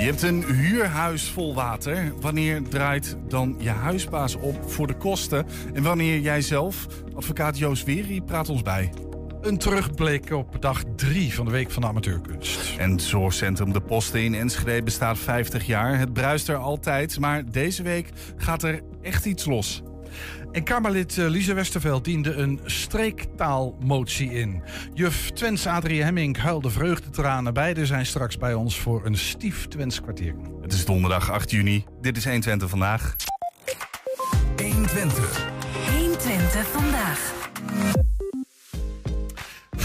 Je hebt een huurhuis vol water. Wanneer draait dan je huisbaas op voor de kosten? En wanneer jij zelf? Advocaat Joost Weri praat ons bij. Een terugblik op dag 3 van de Week van de Amateurkunst. En het zorgcentrum De Posten in Enschede bestaat 50 jaar. Het bruist er altijd, maar deze week gaat er echt iets los. En Kamerlid eh, Lise Westerveld diende een streektaalmotie in. Juf Twens Adrie Hemming huilde vreugdetranen. Beiden zijn straks bij ons voor een stief Twents kwartier. Het is donderdag 8 juni. Dit is 120 vandaag. 120. 120 vandaag.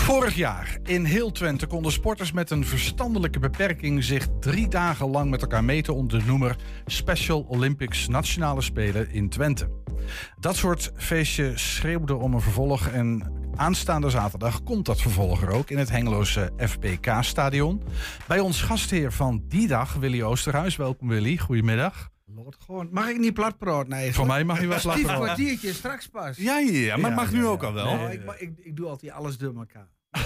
Vorig jaar in heel Twente konden sporters met een verstandelijke beperking zich drie dagen lang met elkaar meten onder de noemer Special Olympics Nationale Spelen in Twente. Dat soort feestje schreeuwde om een vervolg en aanstaande zaterdag komt dat vervolg er ook in het Hengeloze FPK-stadion. Bij ons gastheer van die dag, Willy Oosterhuis. Welkom Willy, goedemiddag. Lord, gewoon. Mag ik niet plat praten? Nee, Voor mij mag je wel Stief slapen. kwartiertje, straks pas. Ja, ja, ja maar Ja, mag ja, nu ja. ook al wel. Oh, ik, ik, ik doe altijd alles door elkaar.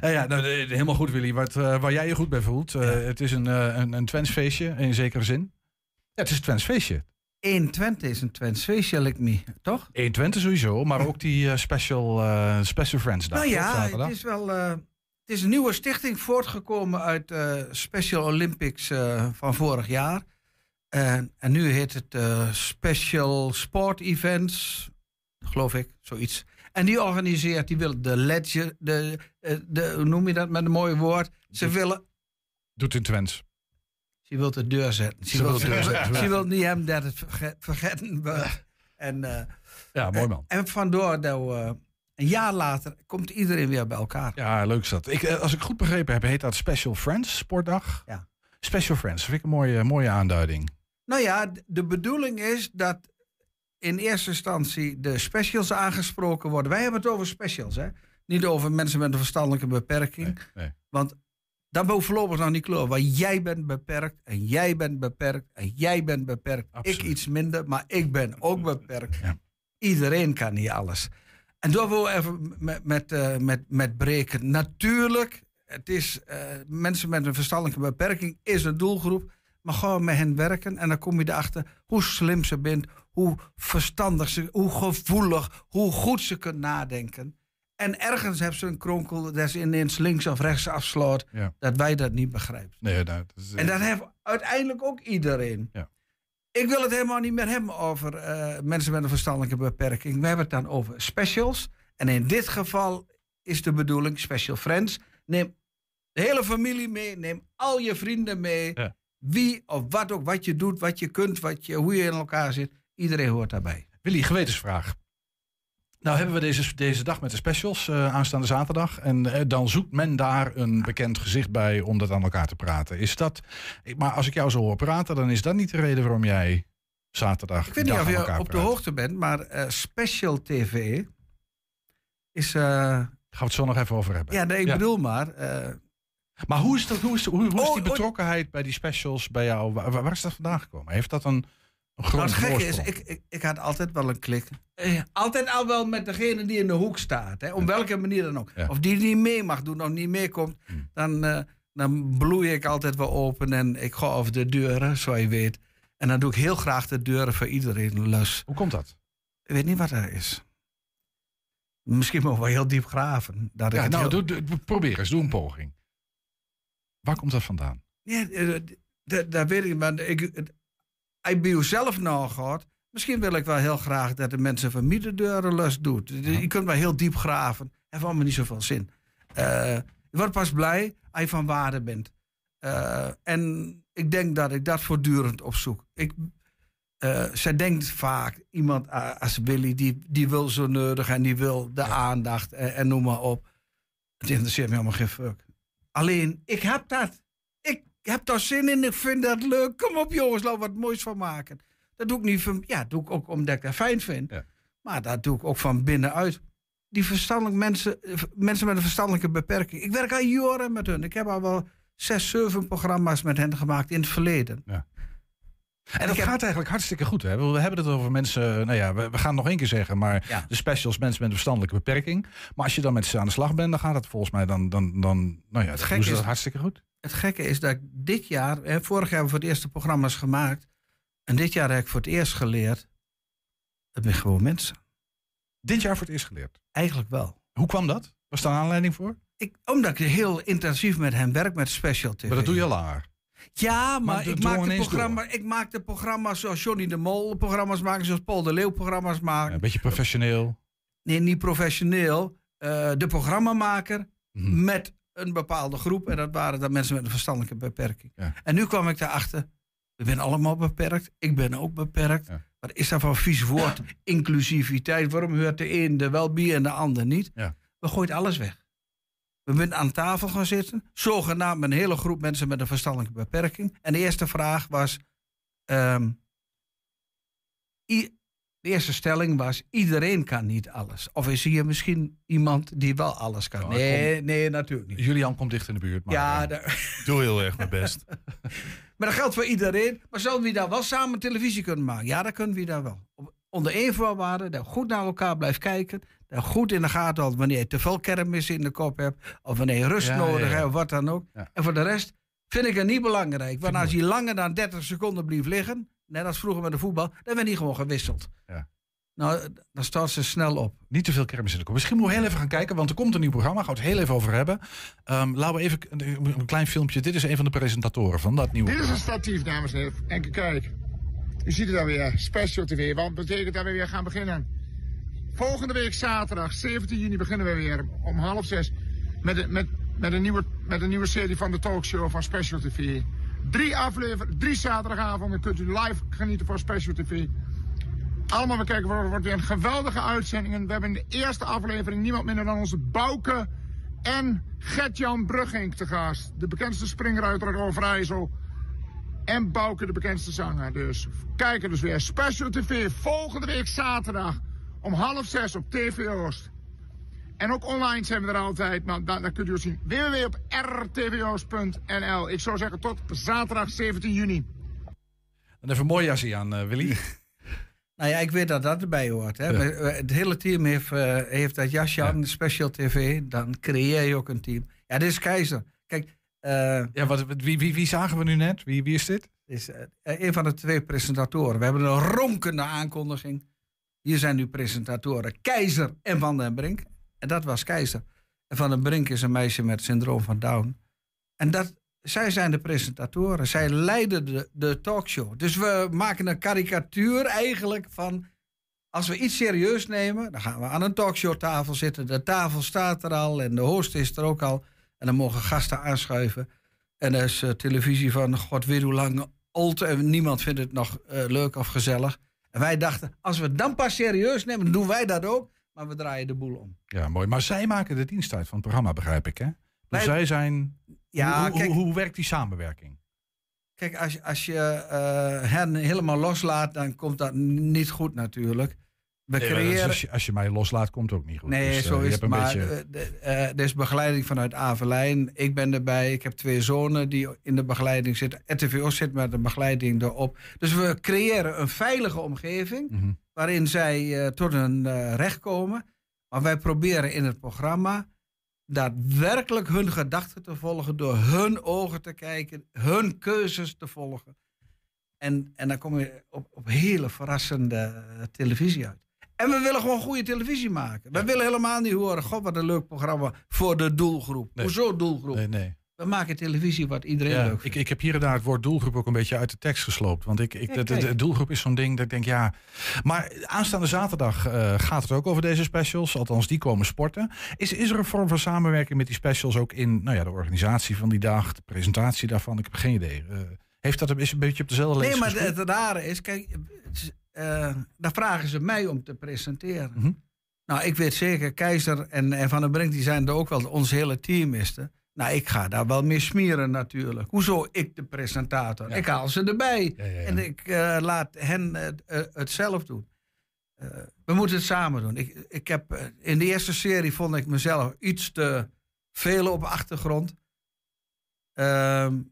Eh, ja, nou, helemaal goed Willy. Wat, eh, waar jij je goed bij voelt. Eh, Het is een, eh, een, een Twents feestje in zekere zin. Ja, het is een Twents feestje. 120 is een Twents feestje, lijkt me. Toch? 1 Twente sowieso, maar ook die special, special Friends dag. nou ja, het is wel... het is een nieuwe stichting voortgekomen uit Special Olympics van vorig jaar. En, en nu heet het Special Sport Events, geloof ik, zoiets. En die organiseert, die wil de legend, de, eh, de, hoe noem je dat met een mooi woord? Ze willen Doet in Twents. Ze wil de deur zetten. Ze, Ze wil, de deur zetten, ze wil niet hem dat het verge- vergeten wordt. En, eh, Ja, mooi man. en vandoor dat we, een jaar later komt iedereen weer bij elkaar. Ja, leuk is dat. Ik, eh, als ik goed begrepen heb, heet dat Special Friends Sportdag. Ja. Special Friends, vind ik een mooie, mooie aanduiding. Nou ja, de bedoeling is dat in eerste instantie de specials aangesproken worden. Wij hebben het over specials, hè? Niet over mensen met een verstandelijke beperking. Nee, nee. Want dat moet voorlopig nog niet kloppen. Want jij bent beperkt en jij bent beperkt en jij bent beperkt. Absoluut. Ik iets minder, maar ik ben ook beperkt. Ja. Iedereen kan niet alles. En daar wil ik even met, met, eh, met, met breken. Natuurlijk, het is, eh, mensen met een verstandelijke beperking is een doelgroep. Maar gewoon met hen werken en dan kom je erachter hoe slim ze bent, hoe verstandig ze, hoe gevoelig, hoe goed ze kunnen nadenken. En ergens hebben ze een kronkel dat ze ineens links of rechts afsloot, Ja. dat wij dat niet begrijpen. Nee, dat is, En dat heeft uiteindelijk ook iedereen. Ja. Ik wil het helemaal niet meer hebben over eh, mensen met een verstandelijke beperking. We hebben het dan over specials. En in dit geval is de bedoeling special friends. Neem de hele familie mee, neem al je vrienden mee. Ja. Wie of wat ook, wat je doet, wat je kunt, wat je, hoe je in elkaar zit. Iedereen hoort daarbij. Willy, gewetensvraag. Nou hebben we deze, deze dag met de specials eh, aanstaande zaterdag. En eh, dan zoekt men daar een bekend gezicht bij om dat aan elkaar te praten. Is dat, maar als ik jou zo hoor praten, dan is dat niet de reden waarom jij zaterdag Ik weet niet of je op de hoogte bent, maar eh, Special TV is... Gaan we het zo nog even over hebben. ja, nee, ik Ja. bedoel maar... Maar hoe is, dat, hoe is, hoe, hoe is Oh, die oh. betrokkenheid bij die specials bij jou? Waar, waar is dat vandaan gekomen? Heeft dat een Nou, groot het gekke is, ik, ik, ik had altijd wel een klik. Eh, altijd al wel met degene die in de hoek staat. Hè, om welke manier dan ook. Ja. Of die niet mee mag doen of niet meekomt. Hmm. Dan, eh, dan bloei ik altijd wel open en ik ga over de deuren, zoals je weet. En dan doe ik heel graag de deuren voor iedereen los. Hoe komt dat? Ik weet niet wat dat is. Misschien mogen we heel diep graven. Dat ik Ja, nou, heel- doe, doe- probeer eens, doe een poging. Waar komt dat vandaan? Ja, eh, d- d- dat weet ik niet. Maar ik, je bij jezelf nou gaat, misschien wil ik wel heel graag dat de mensen van mij de deuren los doet. Je kunt wel heel diep graven. Heeft allemaal niet zoveel zin. Eh, je wordt pas blij als je van waarde bent. Eh, en ik denk dat ik dat voortdurend opzoek. Ik, eh, zij denkt vaak, iemand als Willy, die, die wil zo nodig en die wil de aandacht en, en noem maar op. Het interesseert me helemaal geen fuck. Alleen, ik heb dat. Ik heb daar zin in, ik vind dat leuk. Kom op jongens, laten we wat moois van maken. Dat doe ik niet van, ja, doe ik ook omdat ik dat fijn vind. Ja. Maar dat doe ik ook van binnenuit. Die verstandelijke mensen, eh, mensen met een verstandelijke beperking. Ik werk al jaren met hun. Ik heb al wel zes, zeven programma's met hen gemaakt in het verleden. En dat heb- gaat eigenlijk hartstikke goed. Hè? We hebben het over mensen, nou ja, we, we gaan het nog één keer zeggen, maar Ja. de specials, mensen met een verstandelijke beperking. Maar als je dan met ze aan de slag bent, dan gaat het volgens mij dan, dan, dan nou ja, Het gek is- dat hartstikke goed. Het gekke is dat ik dit jaar, hè, vorig jaar hebben we voor het eerst de programma's gemaakt. En dit jaar heb ik voor het eerst geleerd. Het zijn gewoon mensen. Dit jaar voor het eerst geleerd. Eigenlijk wel. Hoe kwam dat? Was daar een aanleiding voor? Ik, omdat ik heel intensief met hem werk met Special TV. Maar dat doe je al langer. Ja, maar, ik, maak de programma, ik maak de programma's zoals Johnny de Mol programma's maken, zoals Paul de Leeuw programma's maken. Een beetje professioneel. Nee, niet professioneel. Eh, de programmamaker Mhm. met een bepaalde groep. En dat waren dan mensen met een verstandelijke beperking. Ja. En nu kwam ik daarachter. We zijn allemaal beperkt. Ik ben ook beperkt. Ja. Wat is dat voor een vies woord? Inclusiviteit. Waarom hoort de een er wel bij en de ander niet? Ja. We gooien alles weg. We zijn aan tafel gaan zitten. Zogenaamd een hele groep mensen met een verstandelijke beperking. En de eerste vraag was... ehm, i- de eerste stelling was: iedereen kan niet alles. Of is hier misschien iemand die wel alles kan? Nee, nee, natuurlijk niet. Julian komt dicht in de buurt. Maar, Ja, eh, daar- Doe heel erg mijn best. maar dat geldt voor iedereen. Maar zouden we daar wel samen televisie kunnen maken? Ja, dat kunnen we daar wel. Onder één voorwaarde, dat goed naar elkaar blijft kijken. Dat goed in de gaten houdt wanneer je te veel kermis in de kop hebt. Of wanneer je rust Ja, nodig ja, ja. hebt, of wat dan ook. En voor de rest vind ik het niet belangrijk. Want als je langer dan 30 seconden blijft liggen, net als vroeger met de voetbal, dan werd niet gewoon gewisseld. Ja. Nou, dan staat ze snel op. Niet te veel kermis in de kop. Misschien moeten we heel even gaan kijken, want er komt een nieuw programma. Gaan we het heel even over hebben. Ehm, laten we even een, een klein filmpje. Dit is een van de presentatoren van dat nieuwe Dit is een statief, dames en heren. En kijk, u ziet het alweer, Special TV. Wat betekent dat we weer gaan beginnen? Volgende week zaterdag, 17 juni, beginnen we weer om half zes met, een- met, met, een, nieuwe, met een nieuwe serie van de talkshow van Special TV. Drie afleveringen, drie zaterdagavonden kunt u live genieten van Special TV. Allemaal, we kijken, het wordt weer een geweldige uitzendingen. We hebben in de eerste aflevering niemand minder dan onze Bouke en Gert-Jan Brugging te gast. De bekendste springruiter uit Overijssel. En Bouke, de bekendste zanger. Dus kijken dus weer. Special TV volgende week zaterdag om half zes op TV Oost. En ook online zijn we er altijd. Nou, daar, daar kunt u zien. www.rtvoost.nl Ik zou zeggen tot zaterdag 17 juni. Dan even een mooi jasje aan, eh, Willy. Nou ja, ik weet dat dat erbij hoort. Hè. Ja. Maar, eh, Het hele team heeft, eh, heeft dat jasje aan, Special TV. Dan creëer je ook een team. Ja, dit is Keizer. Kijk, eh, Ja, wat, wie, wie, wie zagen we nu net? Wie, wie is dit? is een van de twee presentatoren. We hebben een ronkende aankondiging. Hier zijn nu presentatoren Keizer en Van den Brink. En dat was Keizer. En Van den Brink is een meisje met syndroom van Down. En dat, zij zijn de presentatoren. Zij leiden de, de talkshow. Dus we maken een karikatuur eigenlijk van... Als we iets serieus nemen, dan gaan we aan een talkshowtafel zitten. De tafel staat er al en de host is er ook al. En dan mogen gasten aanschuiven. En er is eh, televisie van god weet hoe lang old. En niemand vindt het nog eh, leuk of gezellig. En wij dachten, als we het dan pas serieus nemen, doen wij dat ook. Maar we draaien de boel om. Ja, mooi. Maar zij maken de dienst uit van het programma, begrijp ik, hè? Dus zij zijn... Ja, hoe, hoe- kijk, hoe, hoe werkt die samenwerking? kijk als, je- als je eh, hen helemaal loslaat, dan komt dat niet goed natuurlijk. We Nee, creëren... als, je, als je mij loslaat, komt het ook niet goed. Nee, Dus, eh, zo is het. Maar beetje... eh, er is begeleiding vanuit Avelijn. Ik ben erbij. Ik heb twee zonen die in de begeleiding zitten. RTVO zit met de begeleiding erop. Dus we creëren een veilige omgeving Mhm. Waarin zij eh, tot hun eh, recht komen. Maar wij proberen in het programma daadwerkelijk hun gedachten te volgen, door hun ogen te kijken, hun keuzes te volgen. En, en dan kom je op, op hele verrassende eh, televisie uit. En we willen gewoon goede televisie maken. We willen helemaal niet horen, god wat een leuk programma voor de doelgroep. Nee. Hoezo doelgroep? Nee, nee. We maken televisie wat iedereen Ja, leuk ik, vindt. ik heb hier en daar het woord doelgroep ook een beetje uit de tekst gesloopt. Want ik, ik, de, de, kijk. de doelgroep is zo'n ding dat ik denk, ja. Maar aanstaande zaterdag eh, gaat het ook over deze specials. Althans, die komen sporten. Is, is er een vorm van samenwerking met die specials ook in nou ja, de organisatie van die dag, de presentatie daarvan? Ik heb geen idee. Eh, heeft dat een, is een beetje op dezelfde Nee, lees maar het rare is, kijk, eh, daar vragen ze mij om te presenteren. Mhm. Nou, ik weet zeker, Keizer en, en Van den Brink, die zijn er ook wel, ons hele team is er. Nou, ik ga daar wel mee smeren natuurlijk. Hoezo ik de presentator? Ja. Ik haal ze erbij. Ja, ja, ja. En ik eh, laat hen eh, eh, het zelf doen. Eh, we moeten het samen doen. Ik, ik heb, in de eerste serie vond ik mezelf iets te veel op achtergrond. Ehm,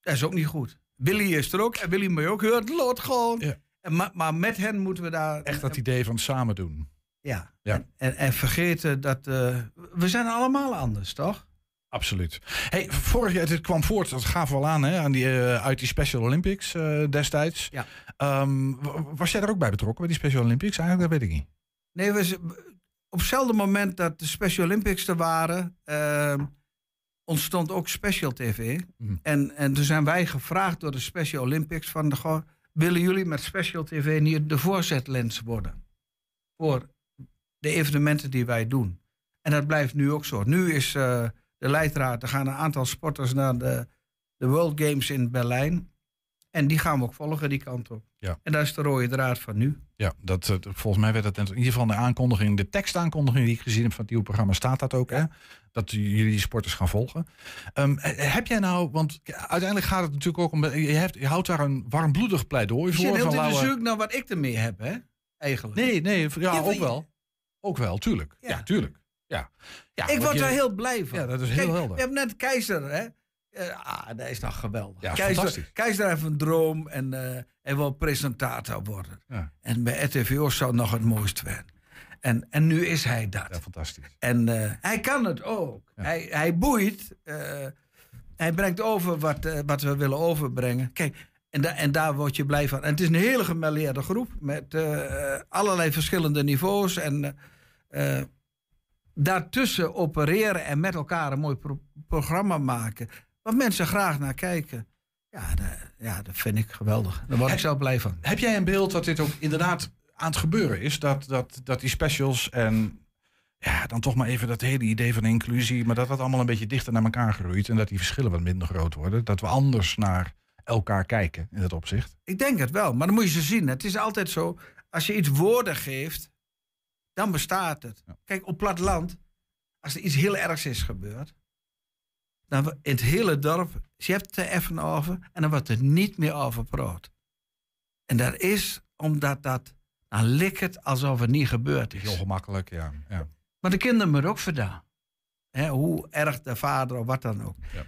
dat is ook niet goed. Willy is er ook. En Willy me ook hoort. Lot gewoon. Ja. En, maar, maar met hen moeten we daar... Echt dat idee van samen doen. Ja. Ja. En, en, en vergeten dat... we zijn allemaal anders, toch? Absoluut. Hey, vorig jaar, het kwam voort, dat gaven we al aan, hè, aan die, eh, uit die Special Olympics eh, destijds. Ja. Ehm, was jij er ook bij betrokken, bij die Special Olympics? Eigenlijk, dat weet ik niet. Nee, we, op hetzelfde moment dat de Special Olympics er waren, ehm, ontstond ook Special TV. Mhm. En, en toen zijn wij gevraagd door de Special Olympics van, de, willen jullie met Special TV niet de voorzetlens worden? Voor de evenementen die wij doen. En dat blijft nu ook zo. Nu is eh, de leidraad, er gaan een aantal sporters naar de, de World Games in Berlijn. En die gaan we ook volgen die kant op. Ja. En dat is de rode draad van nu. Ja, dat, eh, volgens mij werd het in ieder geval de aankondiging, de tekstaankondiging die ik gezien heb van het nieuwe programma, staat dat ook, hè? Dat jullie die sporters gaan volgen. Ehm, eh, heb jij nou, want uiteindelijk gaat het natuurlijk ook om, je, hebt, je houdt daar een warmbloedig pleidooi Je voor. zit heel van Lauwe- naar wat ik ermee heb, hè? Eigenlijk. Nee, nee, ja, ook je- wel. Ook wel, tuurlijk. Ja, Ja. tuurlijk. Ja. ja ik word je- daar heel blij van. Ja, dat is heel Kijk, helder. Je hebt net Keizer, hè? Eh, ah, dat is toch geweldig. Ja, Keizer. Keizer heeft een droom en hij wil presentator worden. Ja. En bij RTVO zou het nog het mooist zijn. En, en nu is hij dat. Ja, fantastisch. En eh, hij kan het ook. Ja. Hij, hij boeit. hij brengt over wat, wat we willen overbrengen. Kijk, en, da- en daar word je blij van. En het is een hele gemêleerde groep. Met allerlei verschillende niveaus. En daartussen opereren en met elkaar een mooi pro- programma maken. Waar mensen graag naar kijken. Ja, dat, ja, dat vind ik geweldig. Daar word ik zelf blij van. Heb jij een beeld dat dit ook inderdaad aan het gebeuren is? Dat, dat, dat die specials en ja, dan toch maar even dat hele idee van inclusie, maar dat dat allemaal een beetje dichter naar elkaar groeit en dat die verschillen wat minder groot worden. Dat we anders naar elkaar kijken in dat opzicht. Ik denk het wel, maar dan moet je ze zien. Het is altijd zo, als je iets woorden geeft, dan bestaat het. Ja. Kijk, op platteland, als er iets heel ergs is gebeurd, dan in het hele dorp, je hebt het er even over en dan wordt er niet meer over gepraat. En dat is omdat dat, dan lijkt het alsof het niet gebeurd Heel is. gemakkelijk, ja. ja. Maar de kinderen moeten ook vandaan. Hè, hoe erg de vader of wat dan ook. Ja.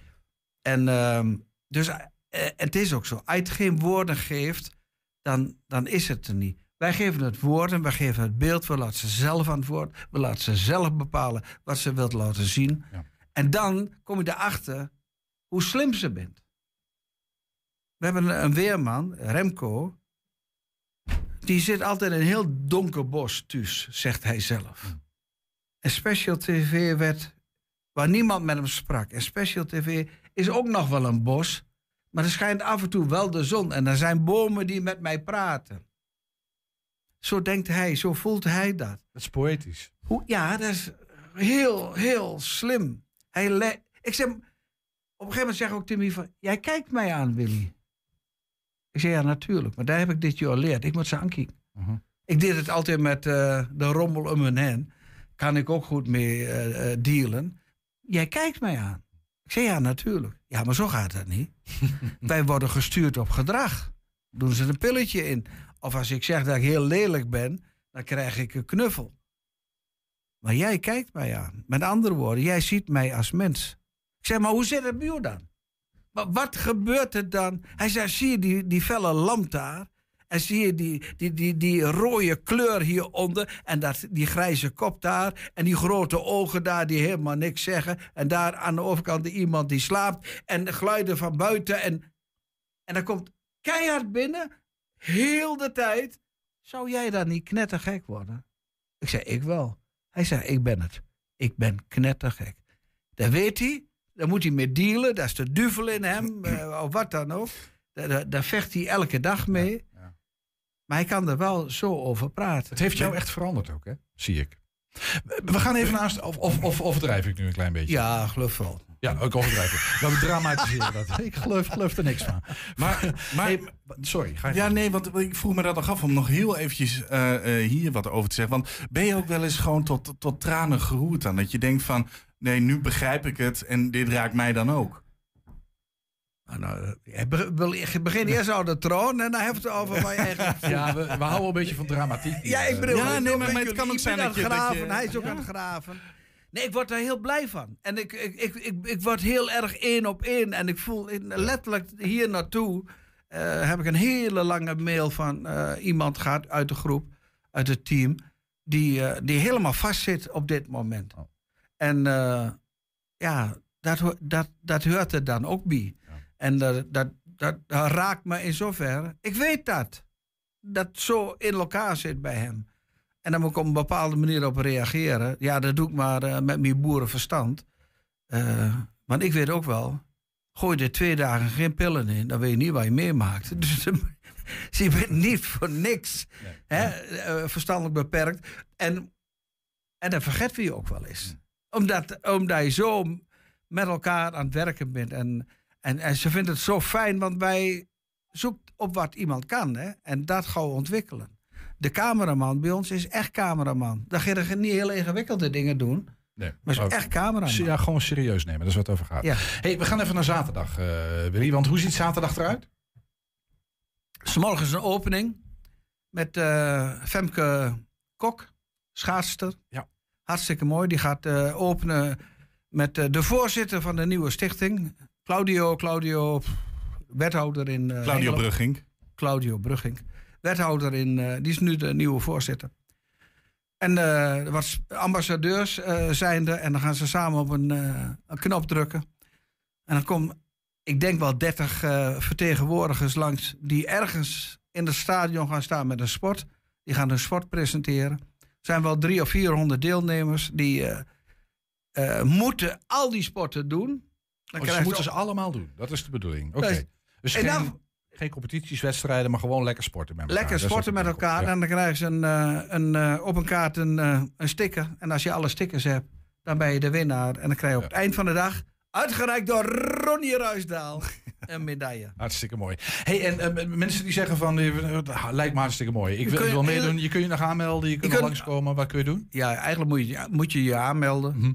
En ehm, dus eh, het is ook zo. Als je het geen woorden geeft, dan, dan is het er niet. Wij geven het woorden, wij geven het beeld, we laten ze zelf aan het woord. We laten ze zelf bepalen wat ze wilt laten zien. Ja. En dan kom je erachter hoe slim ze bent. We hebben een, een weerman, Remco. Die zit altijd in een heel donker bos thuis, zegt hij zelf. En Special TV werd waar niemand met hem sprak. En Special TV is ook nog wel een bos, maar er schijnt af en toe wel de zon. En er zijn bomen die met mij praten. Zo denkt hij, zo voelt hij dat. Dat is poëtisch. Hoe, ja, dat is heel, heel slim. Hij le- ik zeg, op een gegeven moment zeg ik ook Timmy van, jij kijkt mij aan, Willy. Ik zeg, ja, natuurlijk, maar daar heb ik dit jaar geleerd. Ik moet ze aankijken. Mhm. Ik deed het altijd met eh, de rommel om mijn hen. Kan ik ook goed mee eh, eh, dealen. Jij kijkt mij aan. Ik zeg, ja, natuurlijk. Ja, maar zo gaat dat niet. Wij worden gestuurd op gedrag. Doen ze een pilletje in. Of als ik zeg dat ik heel lelijk ben, dan krijg ik een knuffel. Maar jij kijkt mij aan. Met andere woorden, jij ziet mij als mens. Ik zeg, maar hoe zit het bij dan? Maar wat gebeurt er dan? Hij zei, zie je die, die felle lamp daar? En zie je die, die, die, die rode kleur hieronder en dat, die grijze kop daar en die grote ogen daar die helemaal niks zeggen. En daar aan de overkant iemand die slaapt en de geluiden van buiten. En, en dan komt keihard binnen, heel de tijd. Zou jij dan niet knettergek worden? Ik zei, ik wel. Hij zei, ik ben het. Ik ben knettergek. Dat weet hij. Daar moet hij mee dealen. Daar is de duvel in hem, eh, of wat dan ook. Daar, daar, daar vecht hij elke dag mee. ja. Maar hij kan er wel zo over praten. Het heeft jou echt veranderd ook, hè? Zie ik. We gaan even naast, of, of, of overdrijf ik nu een klein beetje? Ja, geloof wel. Ja, ook overdrijven. We dramatiseren dat. Ik geloof, geloof er niks van. Maar, maar Hey, sorry, ga je Ja, nee, want ik vroeg me dat nog af om nog heel eventjes eh, eh, hier wat over te zeggen. Want ben je ook wel eens gewoon tot, tot tranen geroerd dan? Dat je denkt van, nee, nu begrijp ik het en dit raakt mij dan ook. Nou, nou, je be- wil- je begint eerst aan de troon en dan je het over je eigenlijk... Ja, we, we houden een beetje van dramatiek. Ja, ik bedoel, Ja, nee, maar- maar het kan ook zijn dat aan je- dat graven, je- hij is ook ja. aan het graven. Nee, ik word daar heel blij van. En ik, ik, ik, ik, ik word heel erg één op één. En ik voel in- letterlijk hier naartoe... eh, heb ik een hele lange mail van eh, iemand gehad uit de groep, uit het team... die, eh, die helemaal vastzit op dit moment. Oh. En ja, dat, dat, dat hoort er dan ook bij. En dat, dat, dat, dat raakt me in zoverre. Ik weet dat. Dat zo in elkaar zit bij hem. En dan moet ik op een bepaalde manier op reageren. Ja, dat doe ik maar eh, met mijn boerenverstand. Eh, want ik weet ook wel, gooi er twee dagen geen pillen in, dan weet je niet wat je meemaakt. Dus, dus je bent niet voor niks hè, eh, verstandelijk beperkt. En, en dat vergeet je ook wel eens. Omdat, omdat je zo met elkaar aan het werken bent. En, en, en ze vindt het zo fijn, want wij zoeken op wat iemand kan. Hè, en dat gaan we ontwikkelen. De cameraman bij ons is echt cameraman. Dan ga je niet hele ingewikkelde dingen doen. Nee. Maar is echt cameraman. Ja, gewoon serieus nemen, dat is wat het over gaat. Ja. Hey, we gaan even naar zaterdag, eh, Willy. Want hoe ziet zaterdag eruit? S morgens een opening met eh, Femke Kok, schaatster. Ja. Hartstikke mooi. Die gaat eh, openen met de voorzitter van de nieuwe stichting. Claudio, Claudio, wethouder in Claudio. Brugging. Claudio Brugging. Wethouder in, eh, die is nu de nieuwe voorzitter. En eh, er wat ambassadeurs eh, zijn er. En dan gaan ze samen op een, eh, een knop drukken. En dan komen, ik denk wel 30 eh, vertegenwoordigers langs. die ergens in het stadion gaan staan met een sport. Die gaan een sport presenteren. Er zijn wel drie of 400 deelnemers. die eh, eh, moeten al die sporten doen. Dan Oh, ze moeten ze allemaal doen. Dat is de bedoeling. Oké. Is- Dus geen, geen competities, wedstrijden, maar gewoon lekker sporten met elkaar. Lekker sporten met elkaar. Ja. En dan krijgen ze een, eh, een, eh, op een kaart een, eh, een sticker. En als je alle stickers hebt, dan ben je de winnaar. En dan krijg je op het eind van de dag, uitgereikt door Ronnie Ruisdaal, een medaille. Hartstikke mooi. Hey, en mensen die zeggen van, lijkt me hartstikke mooi. Ik wil, kun ik je wil heel- meedoen. Je kunt je nog aanmelden, je kunt kunt- nog langskomen. Wat kun je doen? Ja, eigenlijk moet je moet je, je aanmelden. Mhm.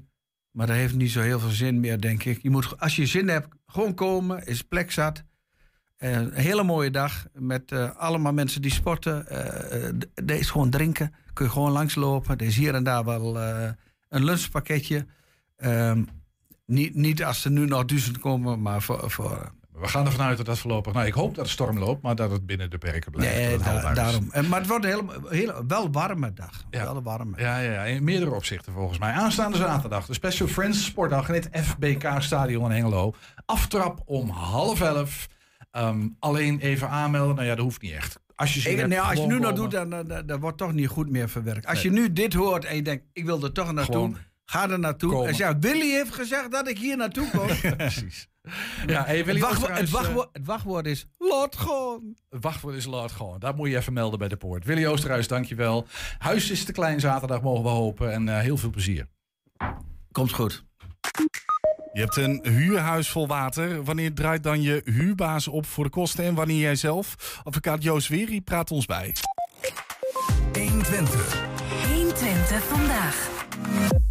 Maar dat heeft niet zo heel veel zin meer, denk ik. Je moet, als je zin hebt, gewoon komen. Is plek zat. Eh, een hele mooie dag met eh, allemaal mensen die sporten. Eh, d- Er is gewoon drinken. Kun je gewoon langslopen. Er is hier en daar wel een lunchpakketje. Ehm, niet, niet als er nu nog duizend komen, maar voor... voor We gaan ervan uit dat dat voorlopig... Nou, ik hoop dat de storm loopt, maar dat het binnen de perken blijft. nee, da- daarom. En, maar het wordt een hele, hele, wel warme dag. Ja. Wel warme. Ja, ja, ja, in meerdere opzichten volgens mij. Aanstaande zaterdag, de Special Friends Sportdag in het FBK-stadion in Hengelo. Aftrap om half elf. Ehm, alleen even aanmelden. Nou ja, dat hoeft niet echt. Als je, Ik, nee, als je nu nog komen. doet, dan, dan, dan, dan wordt toch niet goed meer verwerkt. Als je nu dit hoort en je denkt, ik wil er toch naartoe, Gewoon ga er naartoe. komen. En ja, Willy heeft gezegd dat ik hier naartoe kom. Precies. Ja, hey, het, wachtwoord, het, eh, wachtwoord, het wachtwoord is, laat gewoon. Het wachtwoord is laat gewoon. Dat moet je even melden bij de poort. Willy Oosterhuis, dankjewel. Huis is te klein zaterdag, mogen we hopen. En eh, heel veel plezier. Komt goed. Je hebt een huurhuis vol water. Wanneer draait dan je huurbaas op voor de kosten en wanneer jij zelf? Advocaat Joost Weri praat ons bij. 120 vandaag.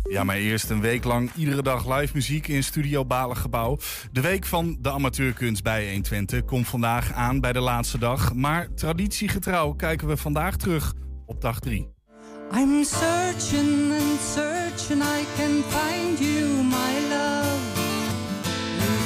Ja, maar eerst een week lang iedere dag live muziek in Studio Balengebouw. De week van de amateurkunst bij 120 komt vandaag aan bij de laatste dag. Maar traditiegetrouw kijken we vandaag terug op dag 3. I'm searching and searching, I can find you, my love.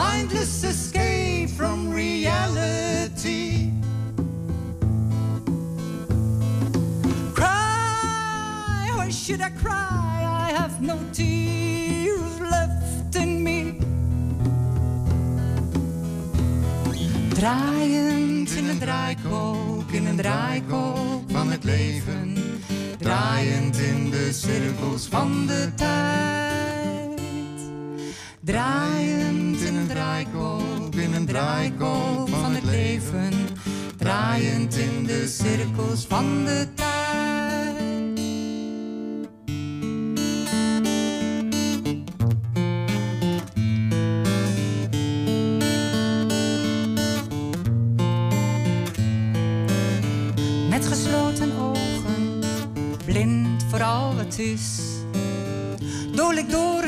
mindless escape from reality. Cry, why should I cry? I have no tears left in me. Draaiend in een draaikolk, in een draaikolk van het leven. Draaiend in de cirkels van de tijd. Draaiend in een draaikolk, in een draaikolk van het leven. Draaiend in de cirkels van de tijd. Met gesloten ogen, blind voor al wat is. Dool ik door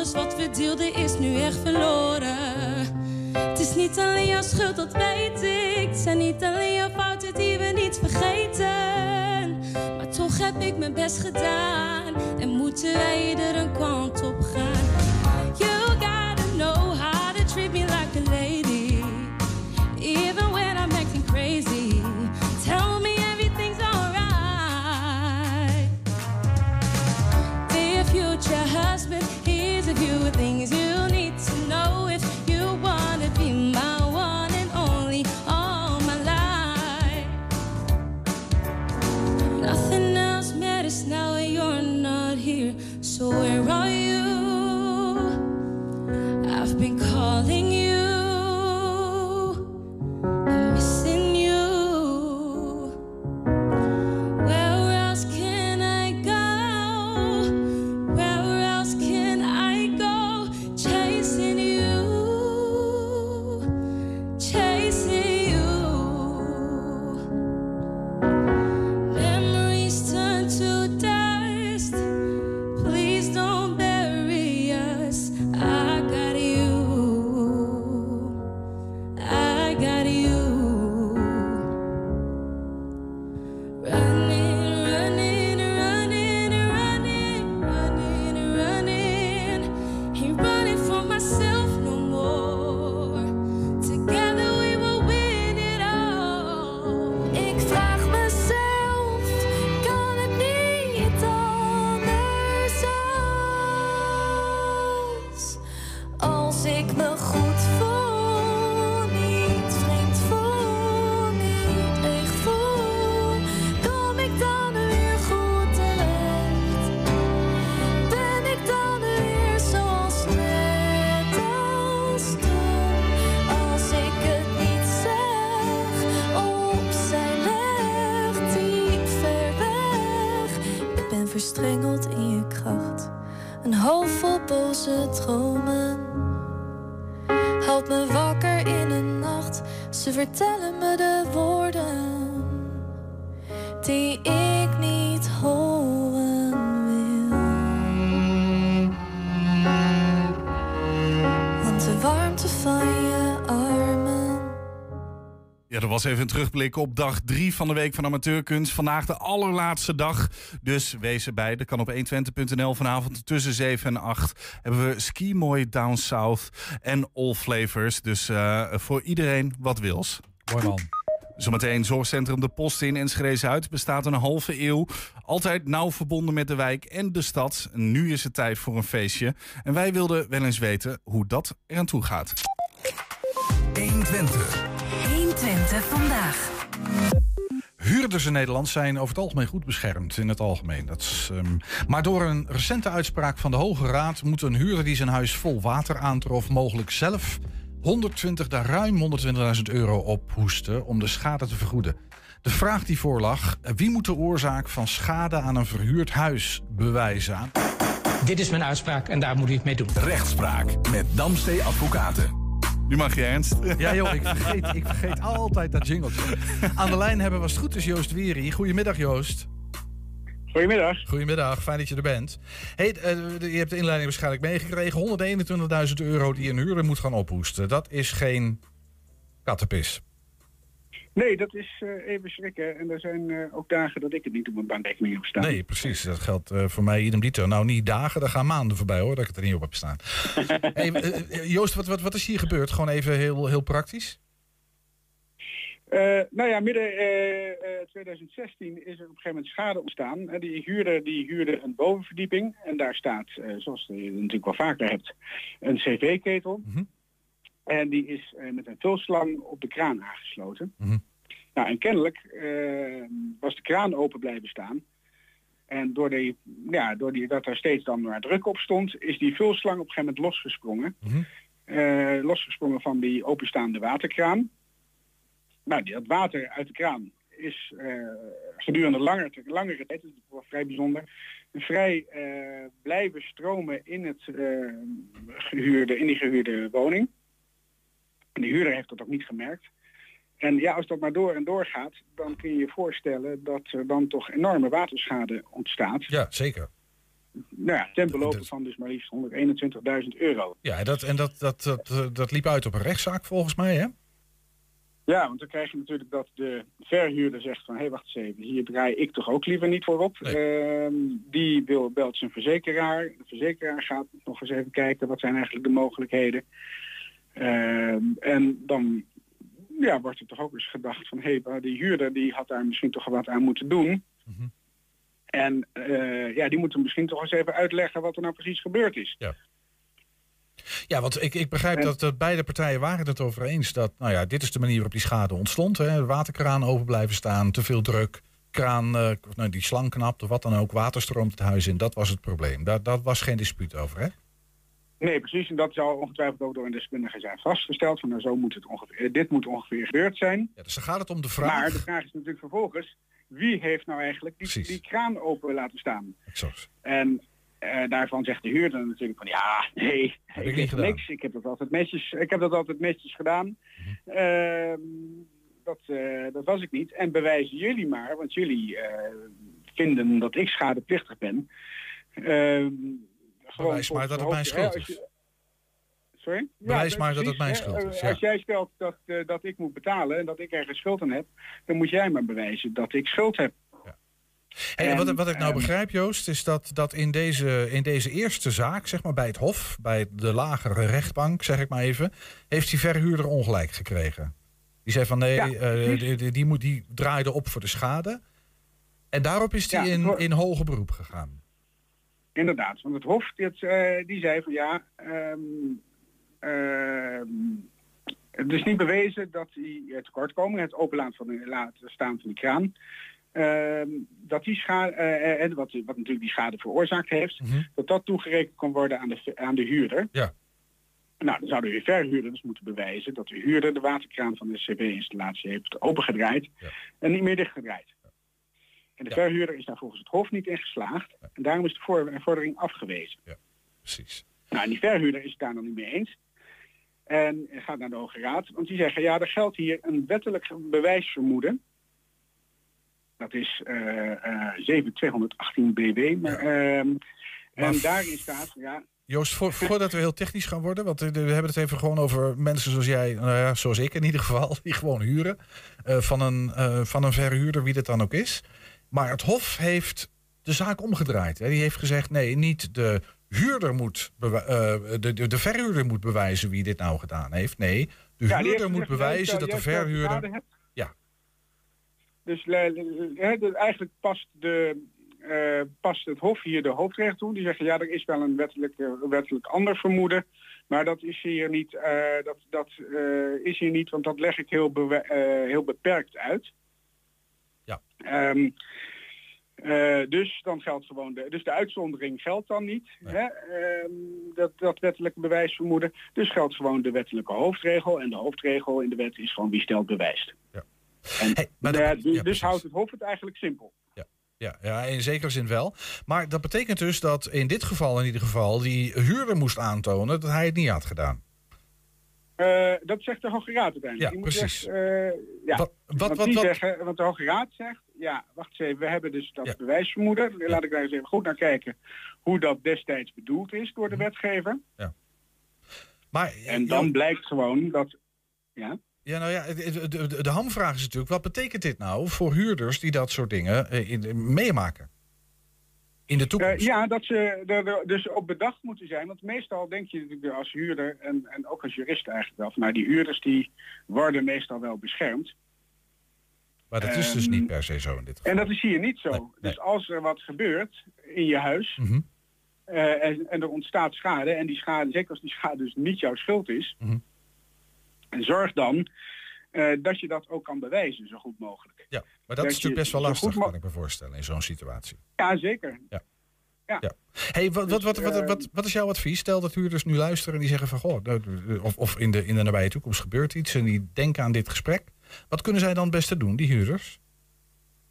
alles wat we deelden is nu echt verloren. Het is niet alleen jouw schuld, dat weet ik. Het zijn niet alleen jouw fouten die we niet vergeten. Maar toch heb ik mijn best gedaan en moeten wij er een kant op gaan. Vol boze dat was even een terugblik op dag 3 van de Week van Amateurkunst. Vandaag de allerlaatste dag, dus wees erbij. Dat kan op 120.nl vanavond tussen 7 en 8. Hebben we Ski Mooi Down South en All Flavors. Dus eh, voor iedereen wat wils. Mooi man. Zometeen Zorgcentrum De Post in Enschede Zuid bestaat een halve eeuw. Altijd nauw verbonden met de wijk en de stad. Nu is het tijd voor een feestje. En wij wilden wel eens weten hoe dat eraan toe gaat. 120. 120 vandaag. Huurders in Nederland zijn over het algemeen goed beschermd in het algemeen. Dat is, ehm, maar door een recente uitspraak van de Hoge Raad moet een huurder die zijn huis vol water aantrof mogelijk zelf 120, daar ruim 120.000 euro ophoesten om de schade te vergoeden. De vraag die voorlag, wie moet de oorzaak van schade aan een verhuurd huis bewijzen? Dit is mijn uitspraak en daar moet u het mee doen. Rechtspraak met Damstee Advocaten. Nu mag je ernst. Ja joh, ik vergeet, ik vergeet altijd dat jingeltje. Aan de lijn hebben we als het goed is Joost Wieri. Goedemiddag Joost. Goedemiddag. Goedemiddag, fijn dat je er bent. Hey, eh, je hebt de inleiding waarschijnlijk meegekregen. 121.000 euro die een huurder moet gaan ophoesten. Dat is geen kattenpis. Nee, dat is eh, even schrikken. En er zijn eh, ook dagen dat ik het niet op mijn bankrekening heb staan. Nee, precies. Dat geldt eh, voor mij idem dito. Nou, niet dagen, daar gaan maanden voorbij hoor, dat ik het er niet op heb staan. hey, Joost, wat, wat, wat is hier gebeurd? Gewoon even heel, heel praktisch. Nou ja, midden eh, eh, 2016 is er op een gegeven moment schade ontstaan. En die huurder die huurde een bovenverdieping. En daar staat, zoals je natuurlijk wel vaker hebt, een cv-ketel. Mhm. En die is eh, met een vulslang op de kraan aangesloten. Mhm. Nou, en kennelijk eh, was de kraan open blijven staan. En door, die, ja, door die, dat er steeds dan maar druk op stond, is die vulslang op een gegeven moment losgesprongen. Mhm. Eh, losgesprongen van die openstaande waterkraan. Nou, die, dat water uit de kraan is gedurende langer, langere tijd, dat is wel vrij bijzonder, vrij blijven stromen in, het, eh, gehuurde, in die gehuurde woning. En de huurder heeft dat ook niet gemerkt. En ja, als dat maar door en door gaat, dan kun je je voorstellen dat er dan toch enorme waterschade ontstaat. Ja, zeker. Nou ja, ten belope van dus maar liefst 121.000 euro. Ja, en dat, en dat, dat, dat, dat liep uit op een rechtszaak volgens mij, hè? Ja, want dan krijg je natuurlijk dat de verhuurder zegt van... hé, hey, wacht eens even, hier draai ik toch ook liever niet voor op. Ehm, die wil, belt zijn verzekeraar. De verzekeraar gaat nog eens even kijken... wat zijn eigenlijk de mogelijkheden. Ehm, en dan ja, wordt er toch ook eens gedacht van... hé, hey, die huurder die had daar misschien toch wat aan moeten doen. En eh, ja, die moeten misschien toch eens even uitleggen... wat er nou precies gebeurd is. Ja. Ja, want ik, ik begrijp dat, dat beide partijen waren het over eens dat, nou ja, dit is de manier waarop die schade ontstond. Hè. De waterkraan open blijven staan, te veel druk, kraan, eh, nou, die slang knapt of wat dan ook, water stroomt het huis in. Dat was het probleem. Daar, daar was geen dispuut over, hè? Nee, precies. En dat zou ongetwijfeld ook door een deskundige zijn vastgesteld. Van nou, zo moet het ongeveer, dit moet ongeveer gebeurd zijn. Ja, dus dan gaat het om de vraag. Maar de vraag is natuurlijk vervolgens, wie heeft nou eigenlijk die, die kraan open laten staan? Exact. En eh, daarvan zegt de huurder natuurlijk van ja, nee, Heb ik ik niks. Ik heb dat altijd netjes, ik heb dat altijd netjes gedaan. Mhm. Ehm, dat, eh, dat was ik niet. En bewijzen jullie maar, want jullie eh, vinden dat ik schadeplichtig ben. Ehm, gewoon Bewijs maar dat het mijn schuld is. je- Sorry? Bewijs Ja, maar dat het mijn hè. schuld is, Eh, ja. Als jij stelt dat, eh, dat ik moet betalen en dat ik ergens schuld aan heb, dan moet jij maar bewijzen dat ik schuld heb. Hey, en wat, wat ik nou ehm, begrijp, Joost, is dat, dat in, deze, in deze eerste zaak, zeg maar bij het Hof, bij de lagere rechtbank, zeg ik maar even, heeft die verhuurder ongelijk gekregen. Die zei van nee, Ja, eh, die, die, die moet, die draaide op voor de schade. En daarop is hij Ja, in, in hoger beroep gegaan. Inderdaad, want het Hof dit, eh, die zei van ja, ehm, ehm, het is niet bewezen dat die eh, tekortkoming, het openlaten van de laten staan van die kraan, ehm, dat die schade, eh, en wat, wat natuurlijk die schade veroorzaakt heeft, dat dat toegerekend kon worden aan de, aan de huurder. Ja. Nou, dan zouden de verhuurder dus moeten bewijzen dat de huurder de waterkraan van de cv-installatie heeft opengedraaid en niet meer dichtgedraaid. En de verhuurder is daar volgens het Hof niet in geslaagd. En daarom is de voor- vordering afgewezen. Precies. Nou, en die verhuurder is het daar nog niet mee eens. En gaat naar de Hoge Raad. Want die zeggen, ja, er geldt hier een wettelijk bewijsvermoeden. Dat is eh eh 7218 BW. Maar, ehm, en daarin staat, ja, Joost, voor, voordat we heel technisch gaan worden, want eh, we hebben het even gewoon over mensen zoals jij, nou ja, zoals ik in ieder geval, die gewoon huren eh, van, een, eh, van een verhuurder, wie dat dan ook is. Maar het Hof heeft de zaak omgedraaid. Hè. Die heeft gezegd, nee, niet de huurder moet, eh, de, de, de verhuurder moet bewijzen wie dit nou gedaan heeft. Nee, de Ja, huurder moet bewijzen dat de verhuurder... Ja. Dus le- hè, de- eigenlijk past, de, eh, past het Hof hier de hoofdrecht toe. Die zeggen, ja, er is wel een wettelijk, eh, wettelijk ander vermoeden. Maar dat is hier niet, eh, dat, dat, eh, is hier niet want dat leg ik heel, eh, heel beperkt uit. Ja. Ehm, eh, dus dan geldt gewoon de, dus de uitzondering geldt dan niet. Hè? Ehm, dat, dat wettelijke bewijsvermoeden. Dus geldt gewoon de wettelijke hoofdregel. En de hoofdregel in de wet is gewoon wie stelt bewijst. En, maar ja, dat- dus, ja, dus houdt het Hof het eigenlijk simpel. Ja, ja, in zekere zin wel. Maar dat betekent dus dat in dit geval in ieder geval die huurder moest aantonen dat hij het niet had gedaan. Eh, dat zegt de Hoge Raad uiteindelijk. Ja, Die moet precies. eh, ja. Wat- wat- wat- die wat- Zeggen, want de Hoge Raad zegt, ja, wacht eens even, we hebben dus dat bewijsvermoeden. Laat ik daar eens even goed naar kijken hoe dat destijds bedoeld is door de Mhm. wetgever. Maar, En dan blijkt gewoon dat... Ja? Ja, nou ja, de, de, de, hamvraag is natuurlijk, wat betekent dit nou voor huurders die dat soort dingen eh, in, meemaken? In de toekomst. Eh, ja, dat ze er, er dus op bedacht moeten zijn. Want meestal denk je natuurlijk als huurder en, en ook als jurist eigenlijk wel. Van, nou, die huurders die worden meestal wel beschermd. Maar dat is dus ehm, niet per se zo in dit geval. En dat is hier niet zo. Dus als er wat gebeurt in je huis Mhm. eh, en, en er ontstaat schade, en die schade, zeker als die schade dus niet jouw schuld is, Mhm. en zorg dan eh, dat je dat ook kan bewijzen zo goed mogelijk. Ja, maar dat, Dat is natuurlijk best wel lastig, kan ik me voorstellen, in zo'n situatie. Ja, zeker. Ja. Ja. Ja. Hey, wat, wat, wat, Dus, wat, eh, wat, wat is jouw advies? Stel dat huurders nu luisteren en die zeggen van goh, nou, of, of in, de, in de nabije toekomst gebeurt iets en die denken aan dit gesprek. Wat kunnen zij dan het beste doen, die huurders?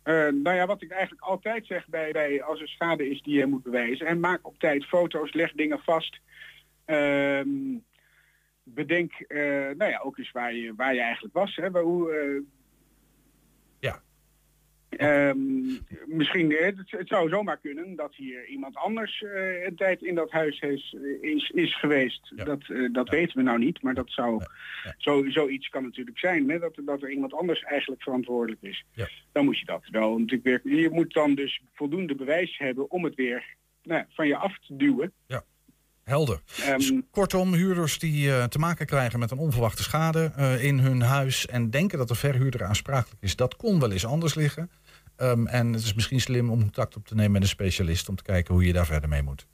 Eh, nou ja, wat ik eigenlijk altijd zeg bij, bij als er schade is die je moet bewijzen. En maak op tijd foto's, leg dingen vast. Ehm, bedenk eh, nou ja, ook eens waar je, waar je eigenlijk was. Hè, waar, hoe, eh. Ehm, misschien, eh, het, het zou zomaar kunnen dat hier iemand anders eh, een tijd in dat huis is, is, is geweest. Ja. Dat, eh, dat weten we nou niet, maar dat zou, Ja. zo, zoiets kan natuurlijk zijn. Hè, dat, dat er iemand anders eigenlijk verantwoordelijk is. Ja. Dan moet je dat wel natuurlijk weer. Je moet dan dus voldoende bewijs hebben om het weer nou, van je af te duwen. Helder. Ehm, kortom, huurders die eh, te maken krijgen met een onverwachte schade eh, in hun huis en denken dat de verhuurder aansprakelijk is, dat kon wel eens anders liggen. Ehm, en het is misschien slim om contact op te nemen met een specialist om te kijken hoe je daar verder mee moet.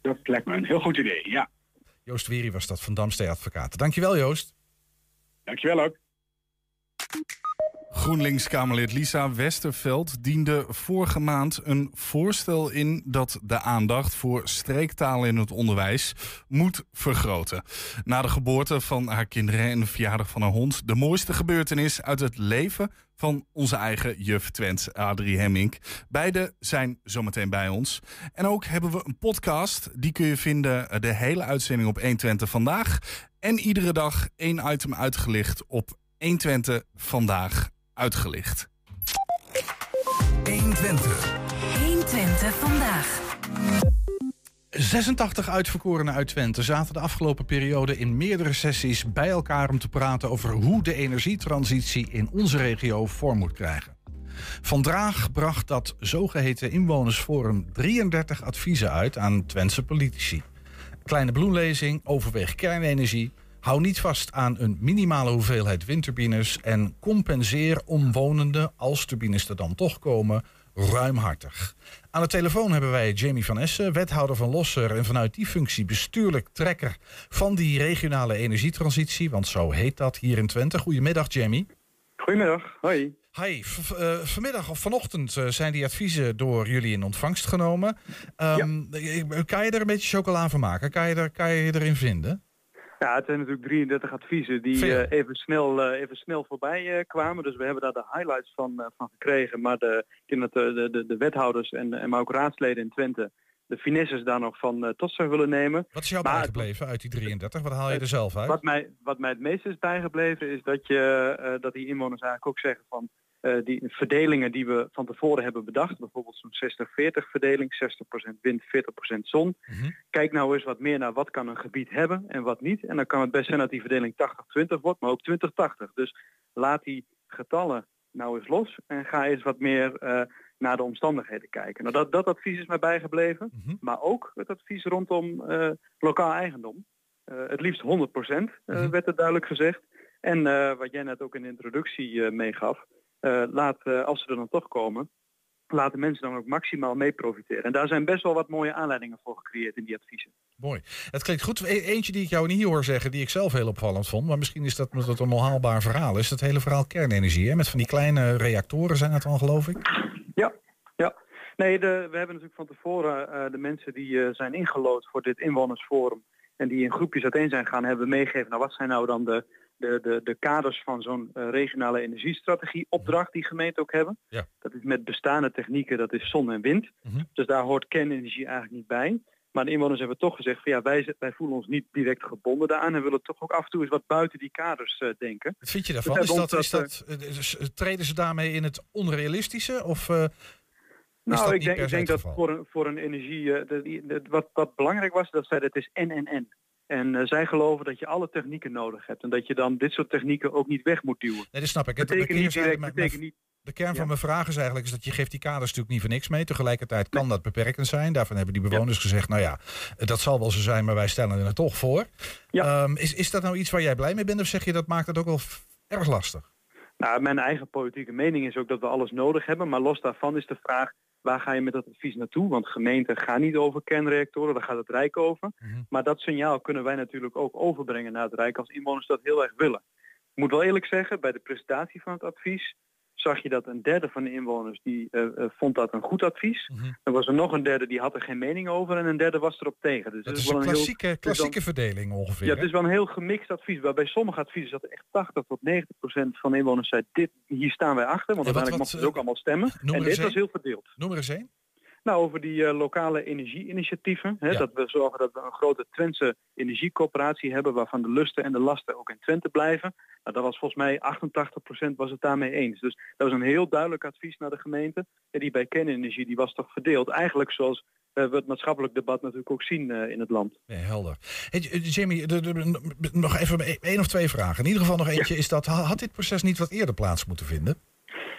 dat lijkt me een heel goed idee. Ja, Joost Wiery was dat van Damstee Advocaten. Dankjewel Joost. dankjewel ook. GroenLinks-Kamerlid Lisa Westerveld diende vorige maand een voorstel in dat de aandacht voor streektaal in het onderwijs moet vergroten. Na de geboorte van haar kinderen en de verjaardag van haar hond, de mooiste gebeurtenis uit het leven van onze eigen juf Twent, Adrie Hemmink. Beide zijn zometeen bij ons. En ook hebben we een podcast. Die kun je vinden, eh, de hele uitzending op 120 vandaag. En iedere dag één item uitgelicht op 120 vandaag uitgelicht. 120. 120 vandaag. 86 uitverkorenen uit Twente zaten de afgelopen periode in meerdere sessies bij elkaar om te praten over hoe de energietransitie in onze regio vorm moet krijgen. Vandaag bracht dat zogeheten inwonersforum 33 adviezen uit aan Twentse politici. Kleine bloemlezing, overweeg kernenergie, hou niet vast aan een minimale hoeveelheid windturbines en compenseer omwonenden als turbines er dan toch komen ruimhartig. Aan de telefoon hebben wij Jamie van Essen, wethouder van Losser en vanuit die functie bestuurlijk trekker van die regionale energietransitie, want zo heet dat hier in Twente. Goedemiddag Jamie. Goedemiddag, hoi. Hi, eh, vanmiddag of vanochtend eh, zijn die adviezen door jullie in ontvangst genomen. Ehm, eh, Kan je er een beetje chocola van maken? Kan je, er, kan je je erin vinden? Ja, het zijn natuurlijk 33 adviezen die eh, even, snel, eh, even snel voorbij eh, kwamen. Dus we hebben daar de highlights van, van gekregen. Maar de, ik denk dat de, de, de, de wethouders en, en maar ook raadsleden in Twente de finesses daar nog van tot zich willen nemen. Wat is jou Maar- bijgebleven uit die 33? Wat haal je er zelf uit? Wat mij, wat mij het meest is bijgebleven is dat, je, dat die inwoners eigenlijk ook zeggen van die verdelingen die we van tevoren hebben bedacht, bijvoorbeeld zo'n 60-40 verdeling, 60% wind, 40% zon. Mhm. Kijk nou eens wat meer naar wat kan een gebied hebben en wat niet. En dan kan het best zijn dat die verdeling 80-20 wordt, maar ook 20-80. Dus laat die getallen nou eens los en ga eens wat meer eh, naar de omstandigheden kijken. Nou, dat, dat advies is mij bijgebleven, Mhm. maar ook het advies rondom eh, lokaal eigendom. Eh, het liefst 100% eh, Mhm. werd er duidelijk gezegd. En eh, wat jij net ook in de introductie eh, meegaf, eh, laat, eh, als ze er dan toch komen, laten mensen dan ook maximaal mee profiteren. En daar zijn best wel wat mooie aanleidingen voor gecreëerd in die adviezen. Mooi. Het klinkt goed. E- Eentje die ik jou niet hoor zeggen, die ik zelf heel opvallend vond, maar misschien is dat, dat het een onhaalbaar verhaal, is het hele verhaal kernenergie. Hè? Met van die kleine reactoren zijn het dan, geloof ik. Ja, ja. Nee, de, we hebben natuurlijk van tevoren eh, de mensen die eh, zijn ingelood voor dit inwonersforum en die in groepjes uiteen zijn gaan, hebben meegegeven, nou wat zijn nou dan de, de, de, de kaders van zo'n eh, regionale energiestrategie opdracht die gemeenten ook hebben. Ja. Dat is met bestaande technieken, dat is zon en wind. Mhm. Dus daar hoort kernenergie eigenlijk niet bij. Maar de inwoners hebben toch gezegd van ja, wij, wij voelen ons niet direct gebonden daaraan en willen toch ook af en toe eens wat buiten die kaders eh, denken. Wat vind je daarvan? Dus Is hebben dat, is dat, eh, is- eh, treden ze daarmee in het onrealistische? Of is Nou, dat ik niet denk, per ik denk het dat voor een, voor een energie, de- wat, wat belangrijk was, dat zij het is en en en. En eh, zij geloven dat je alle technieken nodig hebt en dat je dan dit soort technieken ook niet weg moet duwen. Nee, dat snap ik. Betekent niet keerzijde- direct, mijn- betekent niet. De kern van Ja. mijn vraag is eigenlijk is dat je geeft die kaders natuurlijk niet voor niks mee. Tegelijkertijd kan dat beperkend zijn. Daarvan hebben die bewoners gezegd, nou ja, dat zal wel zo zijn, maar wij stellen er toch voor. Ja. Ehm, is, is dat nou iets waar jij blij mee bent of zeg je dat maakt het ook wel erg lastig? Nou, mijn eigen politieke mening is ook dat we alles nodig hebben, maar los daarvan is de vraag waar ga je met dat advies naartoe? Want gemeenten gaan niet over kernreactoren, daar gaat het Rijk over. Mhm. Maar dat signaal kunnen wij natuurlijk ook overbrengen naar het Rijk als inwoners dat heel erg willen. Ik moet wel eerlijk zeggen, bij de presentatie van het advies zag je dat een derde van de inwoners die eh, eh, vond dat een goed advies. Mhm. Er was er nog een derde die had er geen mening over en een derde was erop tegen. Dus Dat het is een wel klassieke, heel, is wel- klassieke verdeling ongeveer. ja, het is wel een heel gemixt advies. Waarbij sommige adviezen zat echt 80 tot 90 procent van de inwoners zei dit, hier staan wij achter. Want wat- uiteindelijk mochten ze ook eh, allemaal stemmen. En dit was heel verdeeld. Noem er eens één. Nou, over die eh, lokale energieinitiatieven. Hè, Ja. Dat we zorgen dat we een grote Twentse energiecoöperatie hebben... waarvan de lusten en de lasten ook in Twente blijven. Nou, dat was volgens mij 88% was het daarmee eens. Dus dat was een heel duidelijk advies naar de gemeente. En die bij kernenergie die was toch verdeeld. Eigenlijk zoals eh, we het maatschappelijk debat natuurlijk ook zien eh, in het land. Ja, helder. Hey, J- Jamie, de- de- nog even e- één of twee vragen. In ieder geval nog eentje is dat, ha- had dit proces niet wat eerder plaats moeten vinden?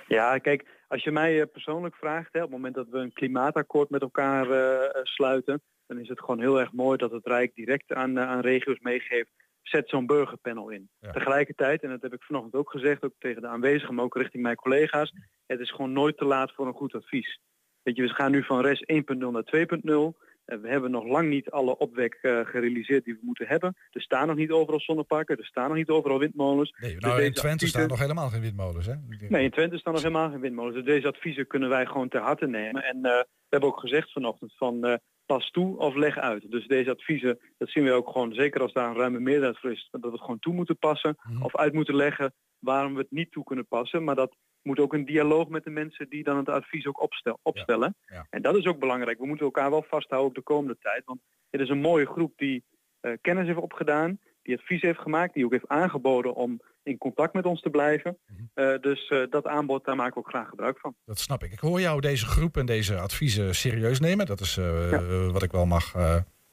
Ja, kijk, als je mij eh, persoonlijk vraagt, hè, op het moment dat we een klimaatakkoord met elkaar eh, eh, sluiten, dan is het gewoon heel erg mooi dat het Rijk direct aan, aan regio's meegeeft. Zet zo'n burgerpanel in. Ja. Tegelijkertijd, en dat heb ik vanochtend ook gezegd, ook tegen de aanwezigen, maar ook richting mijn collega's, het is gewoon nooit te laat voor een goed advies. Weet je, we gaan nu van RES 1.0 naar 2.0. Eh, We hebben nog lang niet alle opwek eh, gerealiseerd die we moeten hebben. Er staan nog niet overal zonneparken, er staan nog niet overal windmolens. Nee, Dus nou, in Twente adviezen- staan nog helemaal geen windmolens, hè? Nee, in Twente staan nog helemaal geen windmolens. Dus deze adviezen kunnen wij gewoon ter harte nemen. En eh, we hebben ook gezegd vanochtend van pas toe of leg uit. Dus deze adviezen, dat zien we ook gewoon, zeker als daar een ruime meerderheid voor is, dat we het gewoon toe moeten passen Mhm. of uit moeten leggen waarom we het niet toe kunnen passen. Maar dat moet ook een dialoog met de mensen die dan het advies ook opstel, opstellen. ja. En dat is ook belangrijk. We moeten elkaar wel vasthouden ook de komende tijd. Want het is een mooie groep die eh, kennis heeft opgedaan, die advies heeft gemaakt, die ook heeft aangeboden om in contact met ons te blijven. Mhm. Eh, dus eh, dat aanbod, daar maken we ook graag gebruik van. Dat snap ik. Ik hoor jou deze groep en deze adviezen serieus nemen. Dat is eh, wat ik wel mag.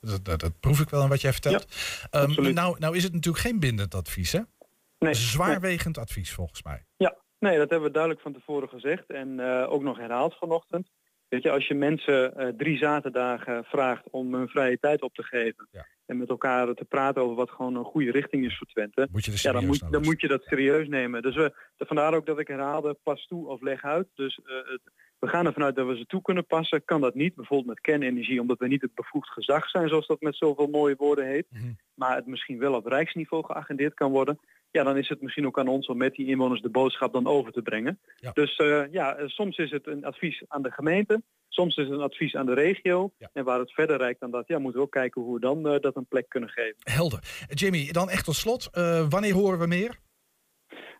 dat, dat, dat proef ik wel in wat jij vertelt. Ehm, absoluut. nou, nou is het natuurlijk geen bindend advies, hè? Nee, zwaarwegend advies volgens mij. Ja, nee, dat hebben we duidelijk van tevoren gezegd en ook nog herhaald vanochtend. Weet je, als je mensen eh, drie zaterdagen vraagt om hun vrije tijd op te geven Ja. en met elkaar te praten over wat gewoon een goede richting is voor Twente, Moet je ja, dan, moet, dan moet je dat serieus nemen. Dus we, vandaar ook dat ik herhaalde, pas toe of leg uit. Dus eh, het, we gaan ervan uit dat we ze toe kunnen passen. Kan dat niet, bijvoorbeeld met kernenergie, omdat we niet het bevoegd gezag zijn, zoals dat met zoveel mooie woorden heet. Mhm. Maar het misschien wel op rijksniveau geagendeerd kan worden. Ja, dan is het misschien ook aan ons om met die inwoners de boodschap dan over te brengen. Ja. Dus eh, ja, eh, soms is het een advies aan de gemeente. Soms is het een advies aan de regio. Ja. En waar het verder reikt dan dat, ja, moeten we ook kijken hoe we dan eh, dat een plek kunnen geven. Helder. Jamie, dan echt tot slot. wanneer horen we meer?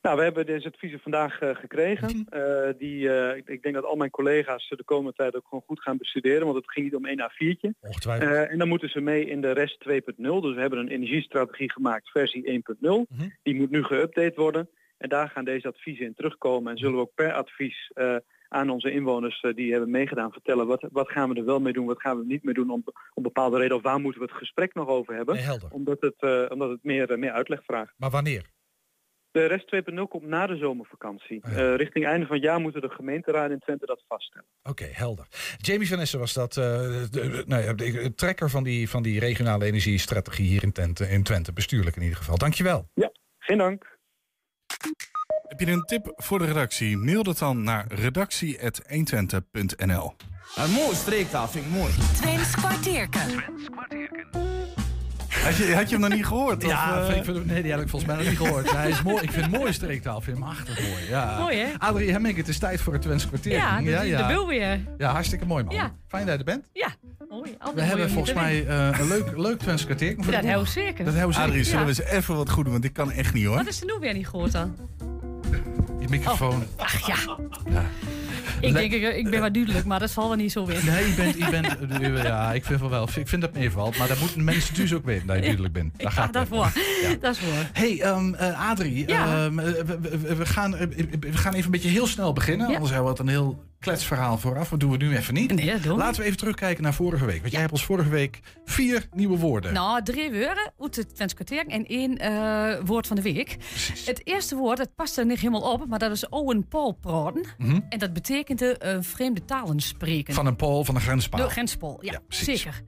Nou, we hebben deze adviezen vandaag eh, gekregen. Mhm. Eh, die, eh, ik, ik denk dat al mijn collega's ze de komende tijd ook gewoon goed gaan bestuderen. Want het ging niet om één A4'tje. Ongetwijfeld. Eh, en dan moeten ze mee in de rest 2.0. Dus we hebben een energiestrategie gemaakt, versie 1.0. Mhm. Die moet nu geüpdate worden. En daar gaan deze adviezen in terugkomen. En zullen we ook per advies aan onze inwoners die hebben meegedaan vertellen... Wat, wat gaan we er wel mee doen, wat gaan we er niet mee doen... om, om bepaalde reden of waar moeten we het gesprek nog over hebben. Nee. Omdat het, omdat het meer, meer uitleg vraagt. Maar wanneer? De rest 2.0 komt na de zomervakantie. Ja. Eh, richting einde van het jaar moeten de gemeenteraden in Twente dat vaststellen. Oké, helder. Jamie Van Essen was dat, eh, de, de- nou ja, de, de trekker van die, van die regionale energiestrategie hier in Twente, in Twente, bestuurlijk in ieder geval. Dankjewel. Ja, geen dank. Heb je een tip voor de redactie? Mail dat dan naar redactie.120.nl Een mooie streektaal vind ik mooi. Twents kwartierken. Had je, had je hem nog niet gehoord? Ja, of, eh? ik vind, nee, die heb ik volgens mij nog niet gehoord. Hij is mooi. Ik vind het mooie streektaal. Ik vind hem achtig mooi. Ja. Mooi, hè? Adrie Hemming, het is tijd voor het Twents kwartier. Ja, dat is de wil weer. Ja, hartstikke mooi man. Ja. Fijn dat je er bent. Ja, mooi. Altijd We hebben volgens mij eh, een leuk, leuk Twents kwartier. Dat we zeker. Dat we zeker. Adrie, zullen Ja. we eens even wat goed doen? Want dit kan echt niet hoor. Wat is er nu weer niet gehoord dan? Je microfoon. Ach ja. Ja. Ik denk, ik, ik ben wat duidelijk, maar dat zal wel niet zo weer. Nee, je bent, je bent, eh, ja, ik vind wel wel. Ik vind dat meevalt, maar dat moeten mensen dus ook weten dat je duidelijk bent. Daar gaat het daarvoor. Ja. Dat is voor. Hey, ehm, eh, Adrie, ehm, eh, we, we- we gaan, we gaan even een beetje heel snel beginnen. Anders hebben we wat een heel kletsverhaal vooraf. Dat doen we nu even niet. Nee, dat Laten we even terugkijken naar vorige week. Want jij hebt ons vorige week vier nieuwe woorden. Nou, drie woorden uit het kwartier en één eh, woord van de week. Het eerste woord, dat past er niet helemaal op, maar dat is Owen Paul praten. Mhm. En dat betekent eh, vreemde talen spreken. Van een pool, van een grenspaal. De grenspool, ja, zeker.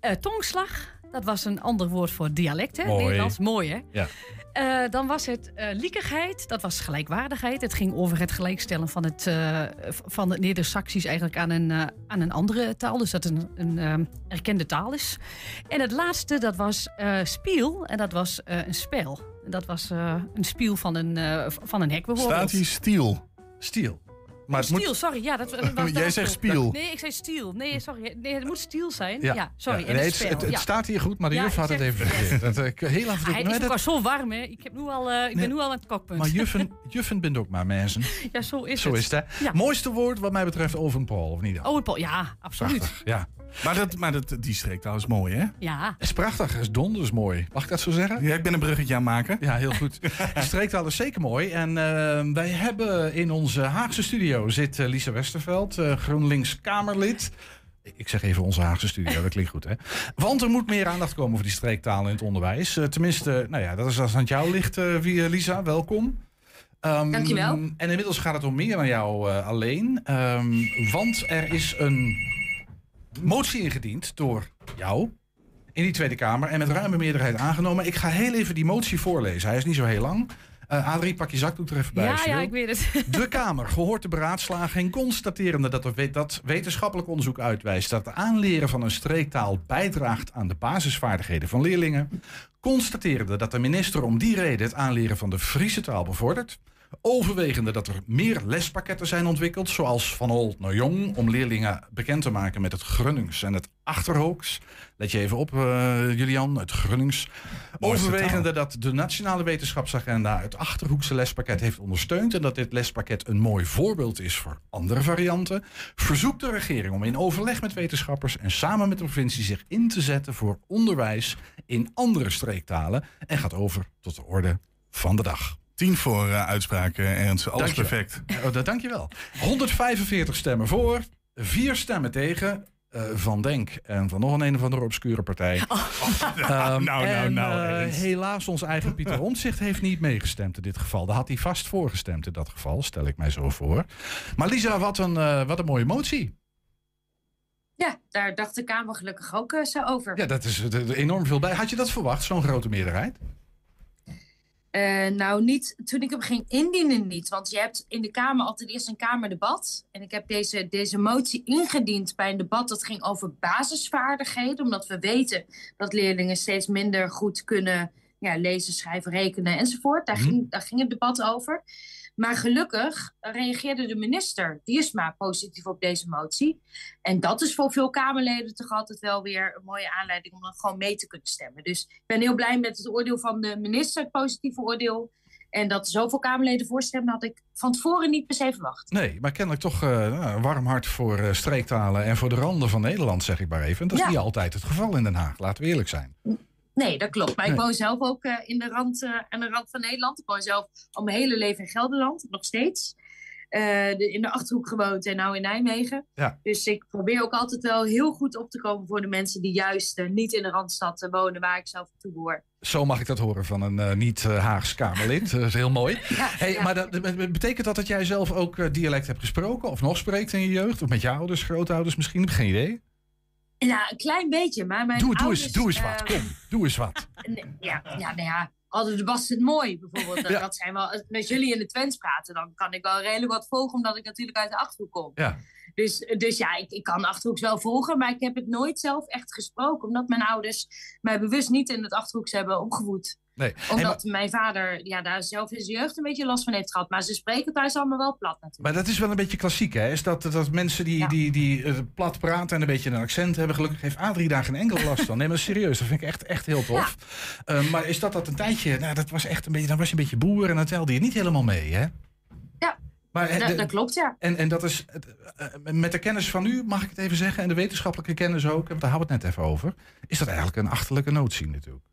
Eh, tongslag, dat was een ander woord voor dialect, hè? Mooi. Nederlands, mooi hè? Ja. Eh, dan was het eh liekigheid, dat was gelijkwaardigheid. Het ging over het gelijkstellen van het, eh, v- van het Neder-Saxisch eigenlijk aan een, aan een andere taal. Dus dat het een, een erkende taal is. En het laatste, dat was eh spiel en dat was eh, een spel. Dat was eh, een spiel van een, eh, van een hek bijvoorbeeld. Staat hier stiel? Stiel. Maar moet... Stiel, sorry. Ja, dat, dat, dat Jij zegt spiel. Nee, ik zei stiel. Nee, sorry. Nee, het moet stiel zijn. Ja, sorry. Ja, nee, het het, spel. het, het ja. staat hier goed, maar de juf had het even verkeerd. Dat, eh, ik heel af en toe- Ah, het maar is ook zo warm, hè. Ik, heb nu al, eh, ik Nee, ben nu al aan het kokpunt. Maar juffen, juffen bent ook maar mensen. ja, zo is Zo het. is het, hè? Mooiste woord wat mij betreft Ovenpol, of niet? Oh, het Paul. Ja, absoluut. Prachtig, ja. Maar, dat, maar dat, die streektaal is mooi, hè? Ja. Het is prachtig, het is donders mooi. Mag ik dat zo zeggen? Ja, ik ben een bruggetje aan het maken. Ja, heel goed. De streektaal is zeker mooi. En eh, wij hebben in onze Haagse studio zit eh, Lisa Westerveld, eh, GroenLinks Kamerlid. Ik zeg even onze Haagse studio, dat klinkt goed, hè? Want er moet meer aandacht komen voor die streektaal in het onderwijs. Eh, tenminste, nou ja, dat is als het aan jou ligt, wie, Lisa. Welkom. Ehm, Dankjewel. En inmiddels gaat het om meer dan jou eh, alleen. Ehm, want er is een motie ingediend door jou in die Tweede Kamer en met ruime meerderheid aangenomen. Ik ga heel even die motie voorlezen. Hij is niet zo heel lang. Eh Adrie, pak je zakdoek er even bij. Ja, ja, ik weet het. De Kamer gehoort de beraadslaging constaterende dat, er dat wetenschappelijk onderzoek uitwijst dat het aanleren van een streektaal bijdraagt aan de basisvaardigheden van leerlingen. Constaterende dat de minister om die reden het aanleren van de Friese taal bevordert. Overwegende dat er meer lespakketten zijn ontwikkeld, zoals van old naar jong, om leerlingen bekend te maken met het Grunnings en het Achterhooks. Let je even op, eh, Julian, het Grunnings. Overwegende dat de Nationale Wetenschapsagenda het Achterhoekse lespakket heeft ondersteund en dat dit lespakket een mooi voorbeeld is voor andere varianten, verzoekt de regering om in overleg met wetenschappers en samen met de provincie zich in te zetten voor onderwijs in andere streektalen en gaat over tot de orde van de dag. Tien voor eh, uitspraken, Ernst. Alles Dankjewel. perfect. Oh, dat, dankjewel. 145 stemmen voor, vier stemmen tegen. eh, van Denk en van nog een een of andere obscure partij. Ehm, nou, nou, en, nou, eh, helaas, ons eigen Pieter Omtzigt heeft niet meegestemd in dit geval. Daar had hij vast voorgestemd in dat geval, stel ik mij zo voor. Maar Lisa, wat een, wat een mooie motie. Ja, daar dacht de Kamer gelukkig ook eh, zo over. Ja, dat is enorm veel bij. Had je dat verwacht, zo'n grote meerderheid? Eh, nou, niet toen ik hem ging indienen, niet. Want je hebt in de Kamer altijd eerst een Kamerdebat. En ik heb deze, deze motie ingediend bij een debat dat ging over basisvaardigheden. Omdat we weten dat leerlingen steeds minder goed kunnen ja, lezen, schrijven, rekenen enzovoort. Daar, Mhm. ging, daar ging het debat over. Maar gelukkig reageerde de minister Diersma positief op deze motie. En dat is voor veel Kamerleden toch altijd wel weer een mooie aanleiding om dan gewoon mee te kunnen stemmen. Dus ik ben heel blij met het oordeel van de minister, het positieve oordeel. En dat zoveel Kamerleden voorstemmen had ik van tevoren niet per se verwacht. Nee, maar kennelijk toch nou, een warm hart voor eh, streektalen en voor de randen van Nederland, zeg ik maar even. En dat is Ja. niet altijd het geval in Den Haag, laten we eerlijk zijn. Nee, dat klopt. Maar ik woon zelf ook eh, in de rand, eh, aan de rand van Nederland. Ik woon zelf al mijn hele leven in Gelderland, nog steeds. Eh, de, in de Achterhoek gewoond en nou in Nijmegen. Ja. Dus ik probeer ook altijd wel heel goed op te komen voor de mensen die juist niet in de Randstad wonen, waar ik zelf toe behoor. Zo mag ik dat horen van een niet-Haags Kamerlid. Dat is heel mooi. hey, Maar dat, betekent dat dat jij zelf ook dialect hebt gesproken of nog spreekt in je jeugd? Of met je ouders, grootouders misschien? Geen idee. Ja, een klein beetje, maar mijn Doe, doe, ouders... eens, doe eens wat, eh, kom. Doe eens wat. Ja, ja, nou ja, hadden de was het mooi bijvoorbeeld. Ja. Dat zijn wel, als met jullie in de Twents praten, dan kan ik wel redelijk wat volgen, omdat ik natuurlijk uit de Achterhoek kom. Ja. Dus, dus ja, ik, ik kan Achterhoeks wel volgen, maar ik heb het nooit zelf echt gesproken. Omdat mijn ouders mij bewust niet in het Achterhoeks hebben opgevoed. Nee. Omdat mijn vader ja, daar zelf in zijn jeugd een beetje last van heeft gehad. Maar ze spreken thuis allemaal wel plat natuurlijk. Maar dat is wel een beetje klassiek, hè? Is dat, dat mensen die, die, die eh, plat praten en een beetje een accent hebben, gelukkig heeft Adrie daar geen enkele last van. Nee, maar serieus, dat vind ik echt, echt heel tof. Eh, maar is dat dat een tijdje, nou, dat was echt een beetje, dan was je een beetje boer en dan telde je niet helemaal mee, hè? Ja, Maar, eh, dat, klopt ja. En, en dat is, eh, eh, met de kennis van u, mag ik het even zeggen, en de wetenschappelijke kennis ook, want daar hadden we het net even over, is dat eigenlijk een achterlijke notie natuurlijk.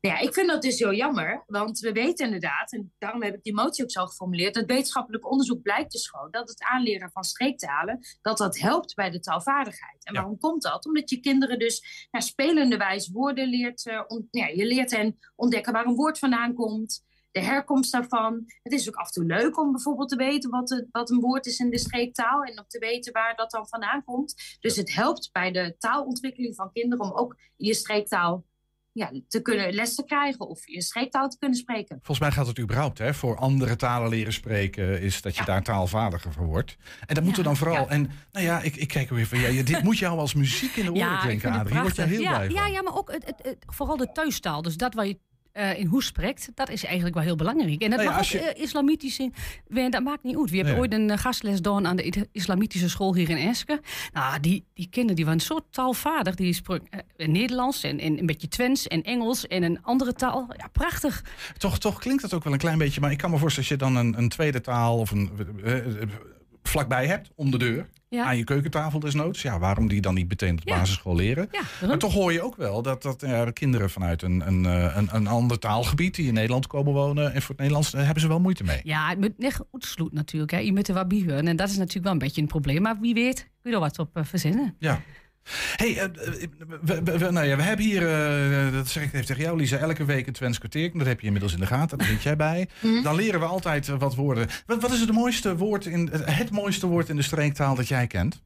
Nou ja, ik vind dat dus heel jammer, want we weten inderdaad, en daarom heb ik die motie ook zo geformuleerd, dat wetenschappelijk onderzoek blijkt dus gewoon dat het aanleren van streektalen, dat dat helpt bij de taalvaardigheid. En waarom komt dat? Omdat je kinderen dus naar spelende wijze woorden leert, ont- ja, je leert hen ontdekken waar een woord vandaan komt, de herkomst daarvan. Het is ook af en toe leuk om bijvoorbeeld te weten wat, het, wat een woord is in de streektaal en om te weten waar dat dan vandaan komt. Dus het helpt bij de taalontwikkeling van kinderen om ook je streektaal ja, te kunnen les te krijgen of je streektaal te kunnen spreken. Volgens mij gaat het überhaupt, hè, voor andere talen leren spreken, is dat je daar taalvaardiger voor wordt. En dat moeten we dan vooral, en nou ja, ik, ik kijk weer van, ja, je- dit moet jou als muziek in de oren klinken, Adrie. Hier word je heel ja, blij van. ja, ja, maar ook het, het, het- vooral de thuistaal. Dus dat waar je eh, in hoe spreekt, dat is eigenlijk wel heel belangrijk. En dat Nou mag als ook je- eh, islamitisch zijn. Dat maakt niet uit. We hebben Nee. ooit een eh, gastles gedaan aan de islamitische school hier in Eske. Nou, die, die kinderen die waren zo taalvaardig. Die spraken eh, Nederlands en, en een beetje Twents en Engels en een andere taal. Ja, prachtig. Toch, toch klinkt dat ook wel een klein beetje. Maar ik kan me voorstellen als je dan een, een tweede taal of een vlakbij hebt, om de deur. Ja. Aan je keukentafel desnoods. Ja, waarom die dan niet meteen op de Ja. basisschool leren? Ja, Maar toch hoor je ook wel dat, dat ja, kinderen vanuit een, een, eh, een, een ander taalgebied die in Nederland komen wonen. En voor het Nederlands hebben ze wel moeite mee. Ja, het moet uitsluit natuurlijk. Hè. Je moet er wat bij. En dat is natuurlijk wel een beetje een probleem. Maar wie weet, kun je er wat op eh, verzinnen. Ja. Hey, eh, eh, we, we, we- nou ja, we hebben hier, eh, dat zeg ik even tegen jou, Lisa, elke week een Twents kwartier. Dat heb je inmiddels in de gaten, daar zit jij bij. Dan leren we altijd wat woorden. Wat, wat is het mooiste woord in het, mooiste woord in de streektaal dat jij kent?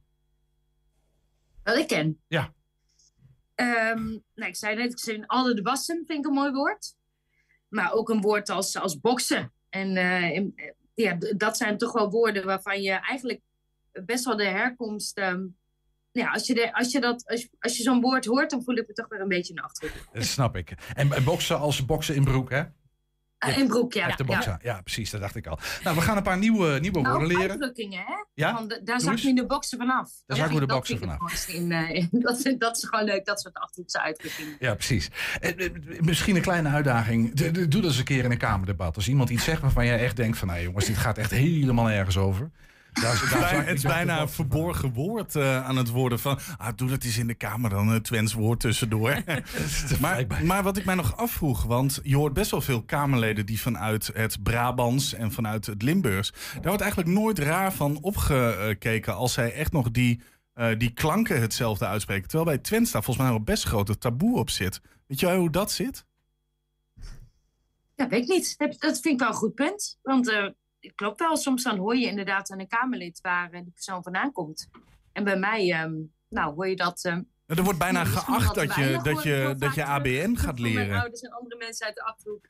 Wat ik ken. Ja. Nou, ik zei net, ik zei alle de wassen vind ik een mooi woord. Maar ook een woord als, als boksen. En in- ja, dat zijn toch wel woorden waarvan je eigenlijk best wel de herkomst. ehm, ja, als je, de, als je, dat, als als je zo'n woord hoort, dan voel ik me toch weer een beetje een achtergrond. Dat snap ik. En, en boksen als boksen in broek, hè? Uh, in broek, ja. Ja. boksen. Ja. precies, dat dacht ik al. Nou, we gaan een paar nieuwe, nieuwe Nou, woorden leren. uitdrukkingen, hè? Ja? Doe daar zak je in de boksen vanaf. Daar zakken we de boksen ik vanaf. In, eh, in- dat, dat is gewoon leuk, dat soort achterhoekse uitdrukkingen. Ja, precies. Eh, eh, Misschien een kleine uitdaging. De- de- Doe dat eens een keer in een kamerdebat. Als iemand iets zegt waarvan jij echt denkt van... nou jongens, dit gaat echt helemaal nergens over. Daar, daar Het is bijna- het is een verborgen woord eh, aan het worden van... Ah, doe dat eens in de kamer dan, een Twents woord tussendoor. maar, maar wat ik mij nog afvroeg, want je hoort best wel veel Kamerleden... die vanuit het Brabants en vanuit het Limburgs... daar wordt eigenlijk nooit raar van opgekeken... als zij echt nog die, eh, die klanken hetzelfde uitspreken. Terwijl bij Twents daar volgens mij nog best grote taboe op zit. Weet jij hoe dat zit? Ja, weet ik niet. Dat, vind ik wel een goed punt. Want eh het klopt wel, soms dan hoor je inderdaad aan een Kamerlid waar eh, die persoon vandaan komt. En bij mij, ehm, nou, hoor je dat... ehm, Er wordt bijna geacht dat je, dat je, dat je ABN gaat van Mijn leren. ouders en andere mensen uit de Achterhoek.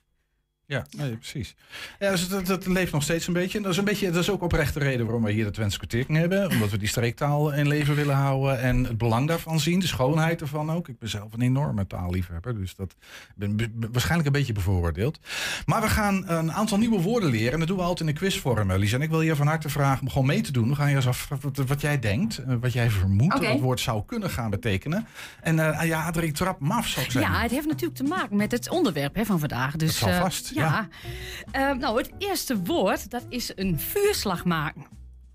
Ja, nee, precies. Ja, dus dat, dat leeft nog steeds een beetje. En dat is, een beetje. dat is ook oprecht de reden waarom we hier de Twentse kwartier hebben. Omdat we die streektaal in leven willen houden. En het belang daarvan zien. De schoonheid ervan ook. Ik ben zelf een enorme taalliefhebber. Dus dat ben, waarschijnlijk een beetje bevooroordeeld. Maar we gaan een aantal nieuwe woorden leren. En dat doen we altijd in de quizvorm, Lisa. En ik wil je van harte vragen om gewoon mee te doen. We gaan je eens af wat, wat jij denkt. eh, Wat jij vermoedt. Wat het woord zou kunnen gaan betekenen. En eh, ja, Adrie, trap maf zou ik zeggen. Ja, het heeft natuurlijk te maken met het onderwerp hè, van vandaag. Dus, zal eh, vast, ja. Eh, nou, het eerste woord, dat is een vuurslag maken.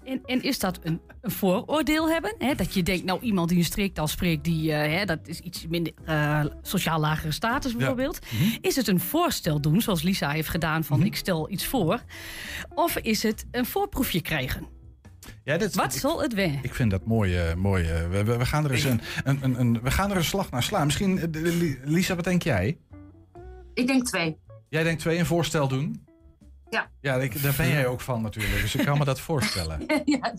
En, en is dat een, een vooroordeel hebben? Hè? Dat je denkt, nou, iemand die een streektaal spreekt, die, eh, hè, dat is iets minder eh, sociaal lagere status bijvoorbeeld. Mhm. Is het een voorstel doen, zoals Lisa heeft gedaan, van ik stel iets voor? Of is het een voorproefje krijgen? Ja, dit, Wat zal het weer? Ik vind dat mooi. eh, mooi we, we, we gaan er eens een, een, een, een- we gaan er een slag naar slaan. Misschien, Lisa, wat denk jij? Ik denk twee. Jij denkt twee een voorstel doen? Ja. Ja, ik, daar ben jij ook van natuurlijk. Dus ik kan me dat voorstellen. ja.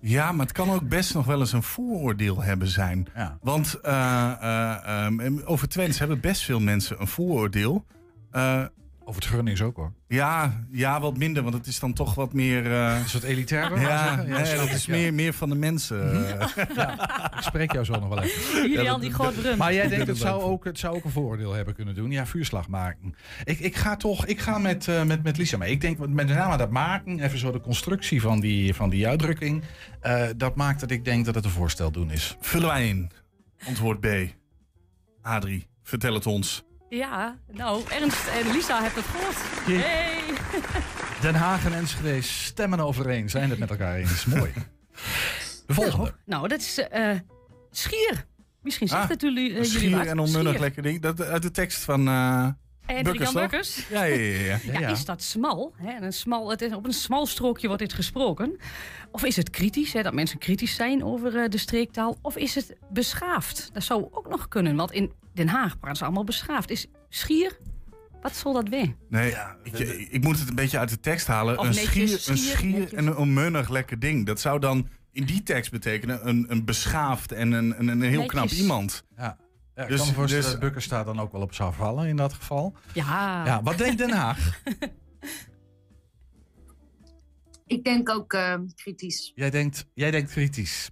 Ja, maar het kan ook best nog wel eens een vooroordeel hebben zijn. Ja. Want eh, eh, ehm, over Twents hebben best veel mensen een vooroordeel. Eh, Over het Grunnings ook hoor. ja, ja, wat minder, want het is dan toch wat meer... eh, Is dat elitair? ja, snap dat is ja. meer, meer van de mensen. eh. Ik spreek jou zo nog wel even. Julian, die groot brum. Maar jij denkt, dat het zou, ook, het zou ook een vooroordeel hebben kunnen doen. Ja, vuurslag maken. Ik, ik ga toch, ik ga met, eh, met, met Lisa mee. Ik denk met name dat maken, even zo de constructie van die, van die uitdrukking. eh, dat maakt dat ik denk dat het een voorstel doen is. Vullen wij in. Antwoord B. Adrie, vertel het ons. Ja, nou, Ernst en Lisa hebben het gehoord. Hey! Den Haag en Enschede stemmen overeen. Zijn het met elkaar eens. Mooi. De volgende. Nou, dat is eh, schier. Misschien zegt Ah, het jullie, jullie Schier en onmunnig lekker ding. Dat uit de tekst van eh En Bukkers, Jan? Bukkers. Ja, ja, ja. ja. Ja, is dat smal? Hè? En Een smal het is, op een smal strookje wordt dit gesproken. Of is het kritisch, hè, dat mensen kritisch zijn over eh, de streektaal? Of is het beschaafd? Dat zou ook nog kunnen, want in Den Haag praten ze allemaal beschaafd. Is schier, wat zal dat weer? Nee, ik, ik moet het een beetje uit de tekst halen. Een netjes, schier, een schier, netjes. en een onmunnig lekker ding. Dat zou dan in die tekst betekenen een, een beschaafd en een, een, een heel knap iemand. Ja. Ja, ik Dus- kan me voorstellen dus- dat Bukkers daar dan ook wel op zou vallen in dat geval. Ja, Ja, wat denkt Den Haag? Ik denk ook eh, kritisch. Jij denkt, jij denkt kritisch.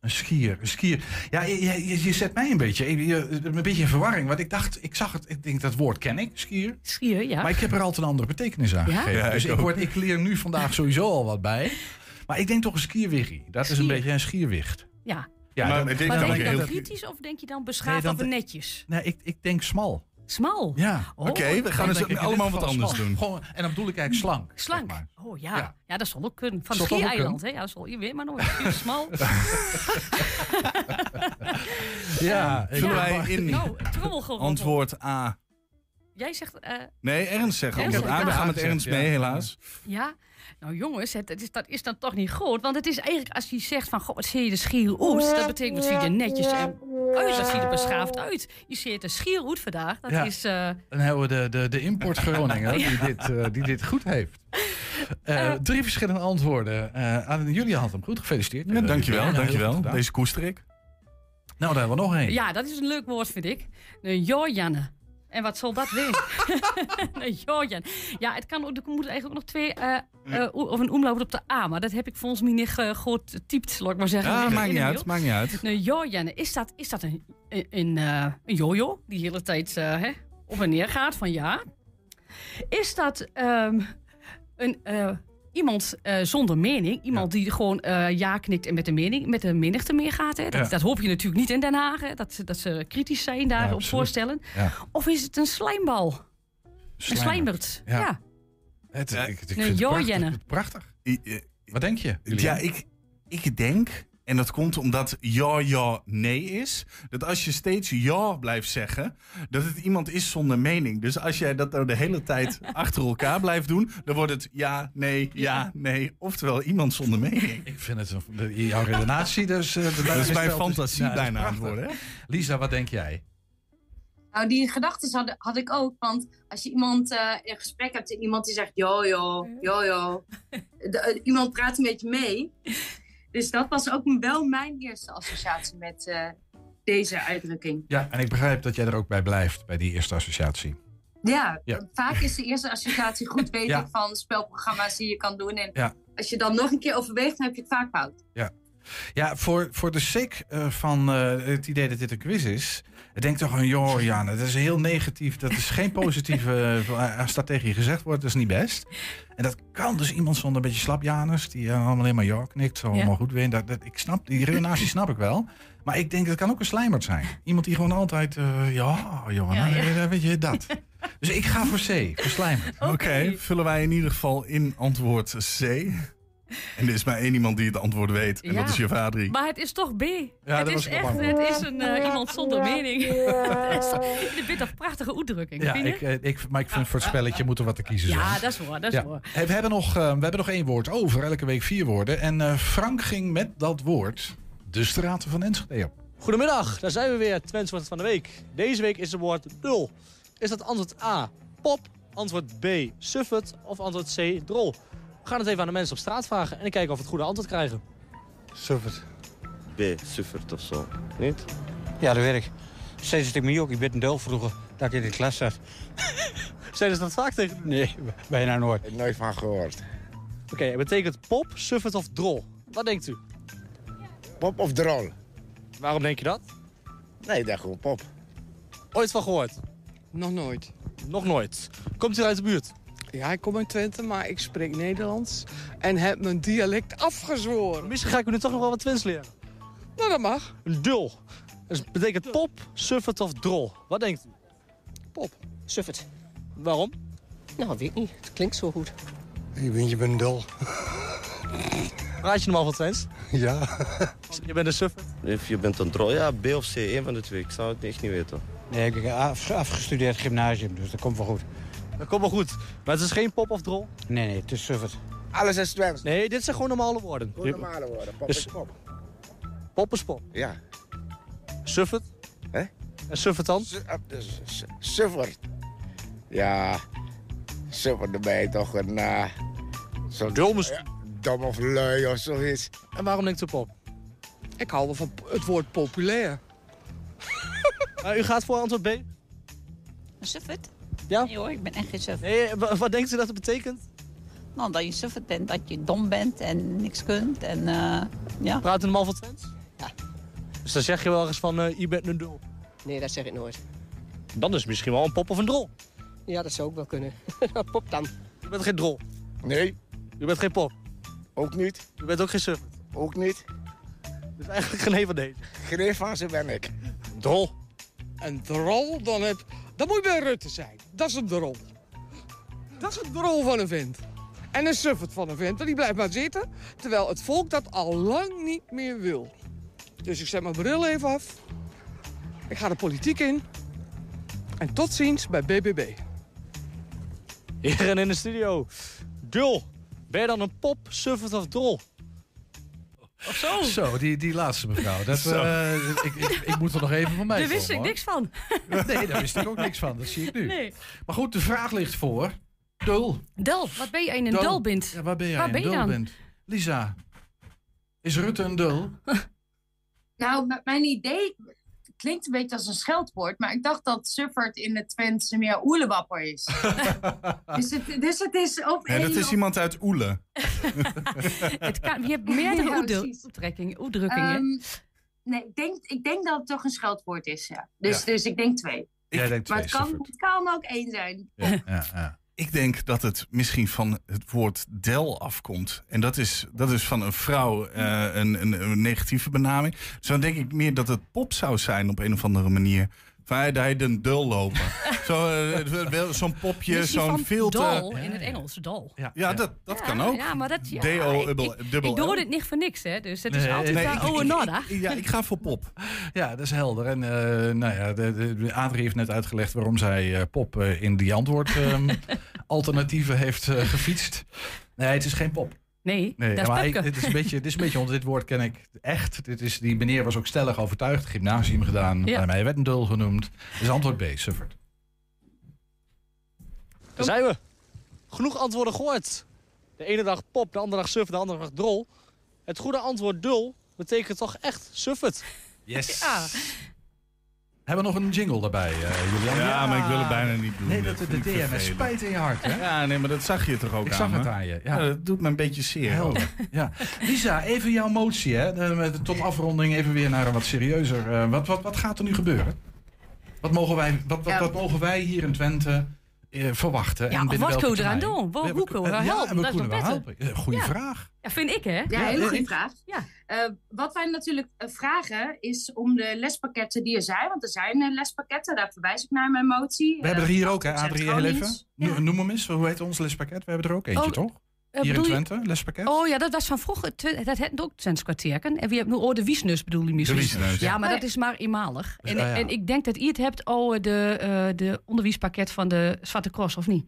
Een skier, een skier. Ja, je, je, je zet mij een beetje, je- een beetje in verwarring. Want ik dacht, ik zag het, ik denk dat woord ken ik, skier. Skier, ja. Maar ik heb er altijd een andere betekenis aan Ja? gegeven. Ja, dus ik ook. word, ik leer nu vandaag sowieso al wat bij. Maar ik denk toch een skierwiggie. Dat is een beetje een skierwicht. Ja. Ja, Maar dan- denk Maar je dan heel- kritisch of denk je dan Nee, beschaafd dan of netjes? Nee, ik, ik denk smal. Smal. Ja. Oh, Oké, we gaan dus allemaal wat anders smal. doen. Gewoon, en dan bedoel ik eigenlijk slank. zeg Slank. maar. Oh ja. Ja. ja. dat zal ook kunnen. Van het ook schiereiland, hè? Ja, dat zal je weer maar nooit. Smal. Ja, ik- Vullen Ja. wij in Nou, antwoord A. Jij zegt eh, Nee, Ernst zegt Ernst antwoord A. zegt We gaan met Ernst mee, helaas. ja. Nou jongens, het, het is, dat is dan toch niet groot. Want het is eigenlijk als je zegt van... God, wat zie je de schieroet? Dat betekent wat zie je netjes en uit. Dat ziet er beschaafd uit. Je ziet de schieroet vandaag. Dat Ja. is... eh, Dan hebben we de, de, de import Groningen die, dit, eh, die dit goed heeft. Eh, drie verschillende antwoorden. Eh aan jullie had hem goed gefeliciteerd. Ja, dankjewel, Ja, goed dankjewel. Deze koester ik. Nou, daar hebben we nog één. ja, dat is een leuk woord, vind ik. Een Jorjanne. En wat zal dat weer? Jorjan. Ja, het kan ook, er moeten eigenlijk ook nog twee... eh, eh, o- of een omlaut op de A. Maar dat heb ik volgens mij niet eh, goed getypt, laat ik maar zeggen. Ja, de maakt niet uit, maakt niet uit. Jorjanne, is dat, is dat een, een, een, eh, een jojo die de hele tijd eh, hè, op en neer gaat van ja? Is dat ehm, een, eh, iemand eh, zonder mening? Iemand die gewoon eh, ja knikt en met de, mening, met de menigte meegaat? Hè? Dat, Ja. dat hoop je natuurlijk niet in Den Haag. Hè? Dat, ze- dat ze kritisch zijn daarop absoluut. voorstellen. Ja. Of is het een slijmbal? Een slijmert? Ja. Ja. Het, ik, ik een vind het Jorjenne. prachtig, eh, Wat denk je? Ja, ik, ik denk, en dat komt omdat ja, ja, nee is, dat als je steeds ja blijft zeggen, dat het iemand is zonder mening. Dus als jij dat nou de hele tijd achter elkaar blijft doen, dan wordt het ja, nee, ja, nee. Oftewel iemand zonder mening. Ik vind het een, jouw redenatie, dus... eh, de- Dat is mijn fantasie Ja, bijna aan worden. Hè? Lisa, wat denk jij? Nou, die gedachten had, had ik ook. Want als je iemand eh, een gesprek hebt en iemand die zegt yo. De- eh, iemand praat een beetje mee. Dus dat was ook wel mijn eerste associatie met eh, deze uitdrukking. Ja, en ik begrijp dat jij er ook bij blijft, bij die eerste associatie. Ja, Ja. vaak is de eerste associatie goed, weet Ja. ik, van spelprogramma's die je kan doen. En Ja. als je dan nog een keer overweegt, dan heb je het vaak fout. Ja, ja voor, voor de sake eh, van eh, het idee dat dit een quiz is... Ik denk toch een joh, ja, dat is heel negatief. Dat is geen positieve... eh, je gezegd wordt, dat is niet best. En dat kan dus iemand zonder een beetje slapjanus... die eh, allemaal alleen maar ja knikt, zo allemaal goed weer. Dat, dat, ik snap, die redenatie snap ik wel. Maar ik denk, dat kan ook een slijmerd zijn. Iemand die gewoon altijd... eh, ja, joh, Ja, ja. weet je, dat. Dus ik ga voor C, voor slijmerd. Oké, vullen wij in ieder geval in antwoord C. En er is maar één iemand die het antwoord weet, en Ja. dat is je vader. Maar het is toch B. dat het is ik echt, bang het is een, eh, iemand zonder mening. Het Dit bent toch een prachtige uitdrukking, Ja, vind je? ik, eh, ik, maar ik vind voor het spelletje moet er wat te kiezen zijn. Ja, dat is waar, dat is Ja. waar. Hey, we, hebben nog, eh, we hebben nog één woord over, elke week vier woorden. En eh, Frank ging met dat woord de straten van Enschede op. Goedemiddag, daar zijn we weer, Twents woord van de week. Deze week is het woord dul. Is dat antwoord A, pop, antwoord B, suffet of antwoord C, drol? We gaan het even aan de mensen op straat vragen en kijken of we het goede antwoord krijgen. Suffert. B, Suffert of zo. Niet? Ja, dat weet ik. Steeds het ik me ook. Ik ben een dul vroeger dat ik in de klas zat. Zijn ze dat vaak tegen? Nee, bijna nooit. Ik nooit van gehoord. Oké, het betekent pop, suffet of drol. Wat denkt u? Pop of drol? Waarom denk je dat? Nee, dat gewoon pop. Ooit van gehoord? Nog nooit. Nog nooit. Komt u uit de buurt? Ja, ik kom uit Twente, maar ik spreek Nederlands. En heb mijn dialect afgezworen. Misschien ga ik u nu toch nog wel wat Twents leren. Nou, dat mag. Dul. Het betekent pop, suffet of drol. Wat denkt u? Pop. Suffet. Waarom? Nou, weet ik niet. Het klinkt zo goed. Ik ben je bent dol. Praat je normaal van Twents? Ja. Je bent een suffet? Of je bent een drol, ja, B of C, één van de twee. Ik zou het echt niet weten. Nee, ik heb af, afgestudeerd gymnasium, dus dat komt wel goed. Dat komt wel goed. Maar het is geen pop of drol? Nee, nee, het is suffert. Alles is Twents. Nee, dit zijn gewoon normale woorden. Gewoon normale woorden. Pop Dus- is pop. Pop is pop. Ja. Suffet? Hè? En suffet dan? Su- ah, dus, Suffert. Ja. Suffert erbij toch een... eh zo Dom misschien. dom of lui of zoiets. En waarom denkt u pop? Ik hou wel van het woord populair. Uh, u gaat voor antwoord B? Een suffert? Ja? Nee hoor, ik ben echt geen suffert. Nee, wa- wat denkt u dat het betekent? Nou, dat je suffert bent, dat je dom bent en niks kunt. En, eh, ja. Praat u normaal van Twents? Ja. Dus dan zeg je wel eens van, eh, je bent een dul. Nee, dat zeg ik nooit. Dan is het misschien wel een pop of een drol. Ja, dat zou ook wel kunnen. Pop dan. Je bent geen drol. Nee. Je bent geen pop. Ook niet. Je bent ook geen suf. Ook niet. Dus eigenlijk geen een van deze. Geen een van ze ben ik. Drol. Een drol, dan, heb, dan moet je bij Rutte zijn. Dat is een drol. Dat is een drol van een vent. En een suffert van een vent, want die blijft maar zitten. Terwijl het volk dat al lang niet meer wil. Dus ik zet mijn bril even af. Ik ga de politiek in. En tot ziens bij BBB. Heren in de studio. Dul. Ben je dan een pop, suffert of drol? Of zo. Zo, die, die laatste mevrouw. Dat, eh, ik, ik, ik moet er nog even van mij Daar wist ik niks van. Nee, daar wist ik ook niks van. Dat zie ik nu. Nee. Maar goed, de vraag ligt voor. Dul. Dul, wat ben je in een Dul. dul bent? Ja, waar ben jij Waar ben je dul dan? bent? Lisa, is Rutte een dul? Nou, mijn idee klinkt een beetje als een scheldwoord, maar ik dacht dat Suffert in het Twents meer oelewapper is. dus, het, dus het is op Nee, dat is op- iemand uit Oele. Het kan, je hebt meerdere Ja, uitdrukkingen. Ehm, nee, ik denk, ik denk dat het toch een scheldwoord is, ja. Dus, Ja. dus ik denk twee. Jij denkt Maar twee, het kan, het kan ook één zijn. Ja, ja, ja. Ik denk dat het misschien van het woord del afkomt. En dat is, dat is van een vrouw eh, een, een, negatieve benaming. Dus dan denk ik meer dat het pop zou zijn op een of andere manier. Hij een dul lopen. Zo, eh, Zo'n popje, zo'n te... Dol in het Engels, dol. Ja, Ja, dat, dat Ja, kan ook. Ja, maar dat... Ja, ik, dubbel ik doe dit niet voor niks, hè. Dus het is Nee, altijd nee, ik- uh, oh, ik- nada. ik- ja, ik ga voor pop. Ja, dat is helder. En eh, nou ja, de, de, de Adrie heeft net uitgelegd waarom zij eh, pop eh, in die antwoord-alternatieven heeft eh, gefietst. Nee, het is geen pop. Nee, Nee, dat is maar dit is een beetje, dit is een beetje, want dit woord ken ik echt. Dit is, die meneer was ook stellig overtuigd, gymnasium gedaan. Ja. Bij mij werd een dul genoemd. Dus antwoord B, Suffert. Daar zijn we. Genoeg antwoorden gehoord. De ene dag pop, de andere dag suff, de andere dag drol. Het goede antwoord dul betekent toch echt suffet. Yes. Ja. Hebben we nog een jingle daarbij, eh, Julian? Ja, maar ik wil het bijna niet doen. Nee, Dat dat de ik DMS spijt in je hart, hè? Ja, nee, maar dat zag je toch ook Ik aan zag me? het aan je, ja. Ja, dat doet me een beetje zeer. Helder. Ja. Lisa, even jouw motie, hè? Tot afronding even weer naar een wat serieuzer. eh, wat, wat, wat gaat er nu gebeuren? Wat mogen wij, wat, wat, Ja. wat mogen wij hier in Twente eh, verwachten? Ja, en of wat kunnen we eraan doen? Waar- We hoe kunnen we ja, helpen? Dat we. Eh, Goeie Ja. vraag. Ja, vind ik, hè? Ja, Ja, hele eh, goede ik- vraag. Ja. Eh, wat wij natuurlijk eh, vragen is om de lespakketten die er zijn, want er zijn eh, lespakketten, daar verwijs ik naar mijn motie. We hebben er hier ook, hè, Adrie heel even. No- Noem hem eens, hoe heet ons lespakket? We hebben er ook eentje, Oh, toch? Hier in Twente, lespakket? Oh ja, dat was van vroeger. Dat had ook Twents kwartierken. En wie hebt nu oh, de wiesneus bedoel je misschien? wiesneus, Ja, ja. maar Oh, dat is maar eenmalig. Dus, En, ah, ja. en ik denk dat je het hebt over de, eh de onderwijspakket van de Zwarte Cross, of niet?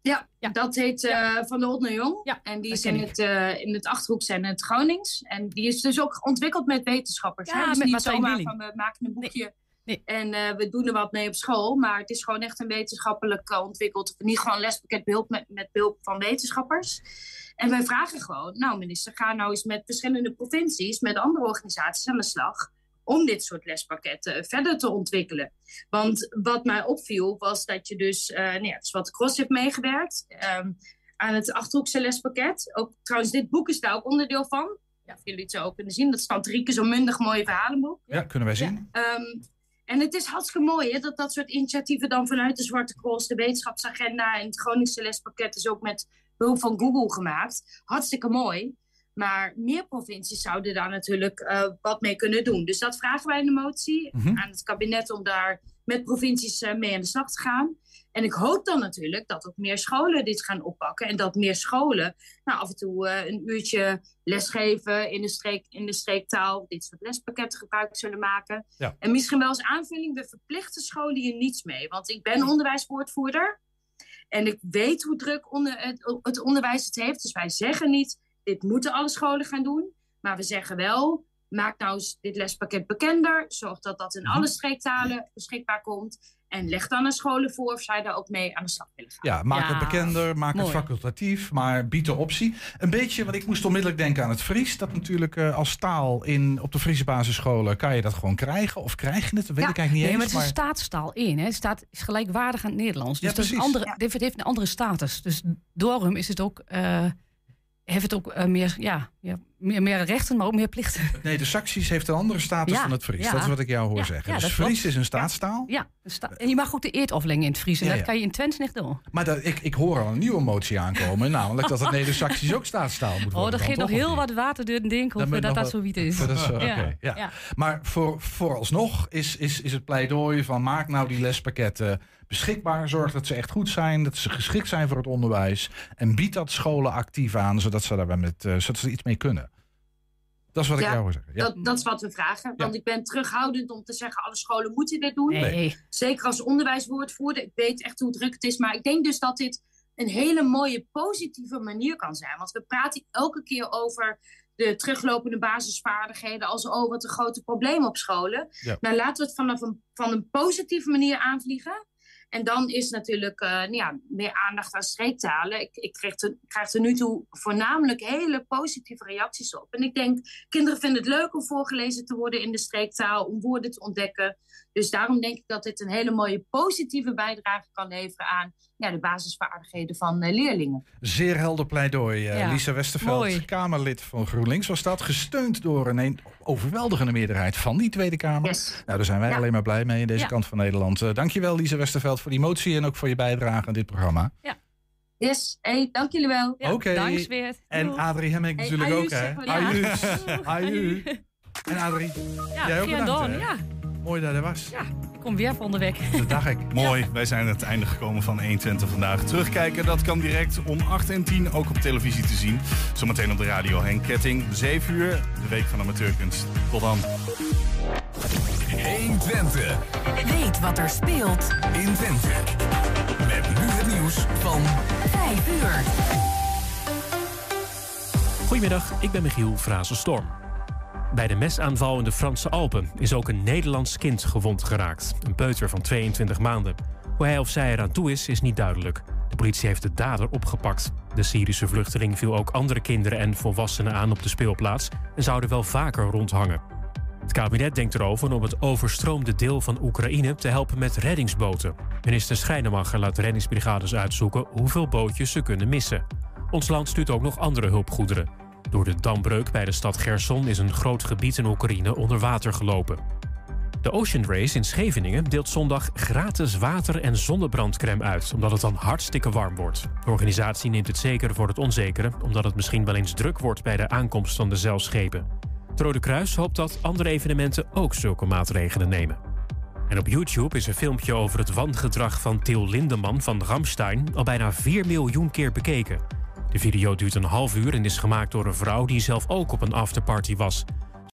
Ja, Ja. dat heet eh, Van de Hot naar Jong. Ja, en die is in ik. het, eh, in het Achterhoeks en het Gronings. En die is dus ook ontwikkeld met wetenschappers. Ja, hè? Dus met niet zomaar van we maken een boekje Nee. En eh, we doen er wat mee op school. Maar het is gewoon echt een wetenschappelijk eh, ontwikkeld. Niet gewoon een lespakket behulp met, met behulp van wetenschappers. En wij vragen gewoon, nou minister, ga nou eens met verschillende provincies, met andere organisaties aan de slag om dit soort lespakketten verder te ontwikkelen. Want wat mij opviel was dat je dus, eh nou ja, het is wat Cross heeft meegewerkt ehm, aan het Achterhoekse lespakket. Ook, trouwens, dit boek is daar ook onderdeel van. Ja, of jullie het zo ook kunnen zien. Dat staat Rieke zo'n mundig mooie verhalenboek. Ja, kunnen wij zien. Ehm, en het is hartstikke mooi hè, dat dat soort initiatieven dan vanuit de Zwarte Cross, de wetenschapsagenda en het Groningse lespakket is ook met behulp van Google gemaakt. Hartstikke mooi. Maar meer provincies zouden daar natuurlijk eh, wat mee kunnen doen. Dus dat vragen wij in de motie Mhm. aan het kabinet om daar met provincies eh, mee aan de slag te gaan. En ik hoop dan natuurlijk dat ook meer scholen dit gaan oppakken. En dat meer scholen nou, af en toe eh, een uurtje lesgeven in de, streek, in de streektaal. Dit soort lespakketten gebruik zullen maken. Ja. En misschien wel als aanvulling, we verplichten scholen hier niets mee. Want ik ben onderwijswoordvoerder. En ik weet hoe druk onder het, het onderwijs het heeft. Dus wij zeggen niet, dit moeten alle scholen gaan doen. Maar we zeggen wel, maak nou eens dit lespakket bekender. Zorg dat dat in Mhm. alle streektalen beschikbaar komt. En leg dan aan scholen voor of zij daar ook mee aan de slag willen gaan. Ja, maak Ja, het bekender, maak mooi. het facultatief, maar bied de optie. Een beetje, want ik moest onmiddellijk denken aan het Fries. Dat natuurlijk eh, als taal in, op de Friese basisscholen kan je dat gewoon krijgen. Of krijg je het? Dat weet ik eigenlijk niet nee, maar eens. het is een staatstaal in. Hè. Het staat, is gelijkwaardig aan het Nederlands. Dus Ja, dat is een precies. andere, dit heeft een andere status. Dus daarom is het ook, eh, heeft het ook eh, meer, ja, ja, meer, meer rechten, maar ook meer plichten. Nee, de Saxisch heeft een andere status Ja, dan het Fries. ja. Dat is wat ik jou hoor Ja, zeggen. dus dat Fries is een staatstaal. Ja, sta- en je mag ook de aflengen in het Fries. En dat kan je in Twents niet doen. Maar dat, ik, ik hoor al een nieuwe motie aankomen. namelijk dat het Neder-Saxisch ook staatstaal moet worden. Oh, er gaat nog heel wat water door de Dan ben voordat dat nog zoiets is. Dat is Ja. Maar voor, vooralsnog is, is, is het pleidooi van maak nou die lespakketten beschikbaar. Zorg dat ze echt goed zijn, dat ze geschikt zijn voor het onderwijs. En bied dat scholen actief aan, zodat ze daar met, eh, zodat ze er iets mee kunnen. Dat is wat ik jou wil zeggen. Ja. Dat, dat is wat we vragen. Want ik ben terughoudend om te zeggen, alle scholen moeten dit doen. Nee. Zeker als onderwijswoordvoerder. Ik weet echt hoe druk het is. Maar ik denk dus dat dit een hele mooie, positieve manier kan zijn. Want we praten elke keer over de teruglopende basisvaardigheden. Als, oh, wat een grote probleem op scholen. Ja. Nou, laten we het vanaf een, van een positieve manier aanvliegen. En dan is natuurlijk eh, nou ja, meer aandacht aan streektalen. Ik, ik krijg, er, krijg er nu toe voornamelijk hele positieve reacties op. En ik denk, kinderen vinden het leuk om voorgelezen te worden in de streektaal, om woorden te ontdekken. Dus daarom denk ik dat dit een hele mooie positieve bijdrage kan leveren aan ja, de basisvaardigheden van eh, leerlingen. Zeer helder pleidooi. eh, Ja, Lisa Westerveld, mooi. Kamerlid van GroenLinks was dat. Gesteund door een, een overweldigende meerderheid van die Tweede Kamer. Nou, daar zijn wij Ja. alleen maar blij mee in deze Ja. kant van Nederland. Eh, dankjewel Lisa Westerveld voor die motie en ook voor je bijdrage aan dit programma. Yes, hey, dank jullie wel. Oké. Dank weer. En Adrie Hemming Hey, natuurlijk ook, hè? ja. Aju. Aju. En Adrie, Ja, jij ook bedankt, ja. Mooi dat er was. Ja, ik kom weer van de weg. Dat dacht ik. Mooi, wij zijn aan het einde gekomen van 120 vandaag. Terugkijken, dat kan direct om 8 en 10 ook op televisie te zien. Zometeen op de radio Henk Ketting, 7 uur, de Week van Amateurkunst. Tot dan. 120. Weet wat er speelt in Twente. Met nu het nieuws van 5 uur. Goedemiddag, ik ben Michiel Frazenstorm. Bij de mesaanval in de Franse Alpen is ook een Nederlands kind gewond geraakt. Een peuter van 22 maanden. Hoe hij of zij eraan toe is, is niet duidelijk. De politie heeft de dader opgepakt. De Syrische vluchteling viel ook andere kinderen en volwassenen aan op de speelplaats... en zouden wel vaker rondhangen. Het kabinet denkt erover om het overstroomde deel van Oekraïne te helpen met reddingsboten. Minister Schrijnemacher laat reddingsbrigades uitzoeken hoeveel bootjes ze kunnen missen. Ons land stuurt ook nog andere hulpgoederen. Door de dambreuk bij de stad Gerson is een groot gebied in Oekraïne onder water gelopen. De Ocean Race in Scheveningen deelt zondag gratis water- en zonnebrandcrème uit, omdat het dan hartstikke warm wordt. De organisatie neemt het zeker voor het onzekere, omdat het misschien wel eens druk wordt bij de aankomst van de zeilschepen. Het Rode Kruis hoopt dat andere evenementen ook zulke maatregelen nemen. En op YouTube is een filmpje over het wangedrag van Til Lindemann van Ramstein al bijna 4 miljoen keer bekeken. De video duurt een half uur en is gemaakt door een vrouw die zelf ook op een afterparty was.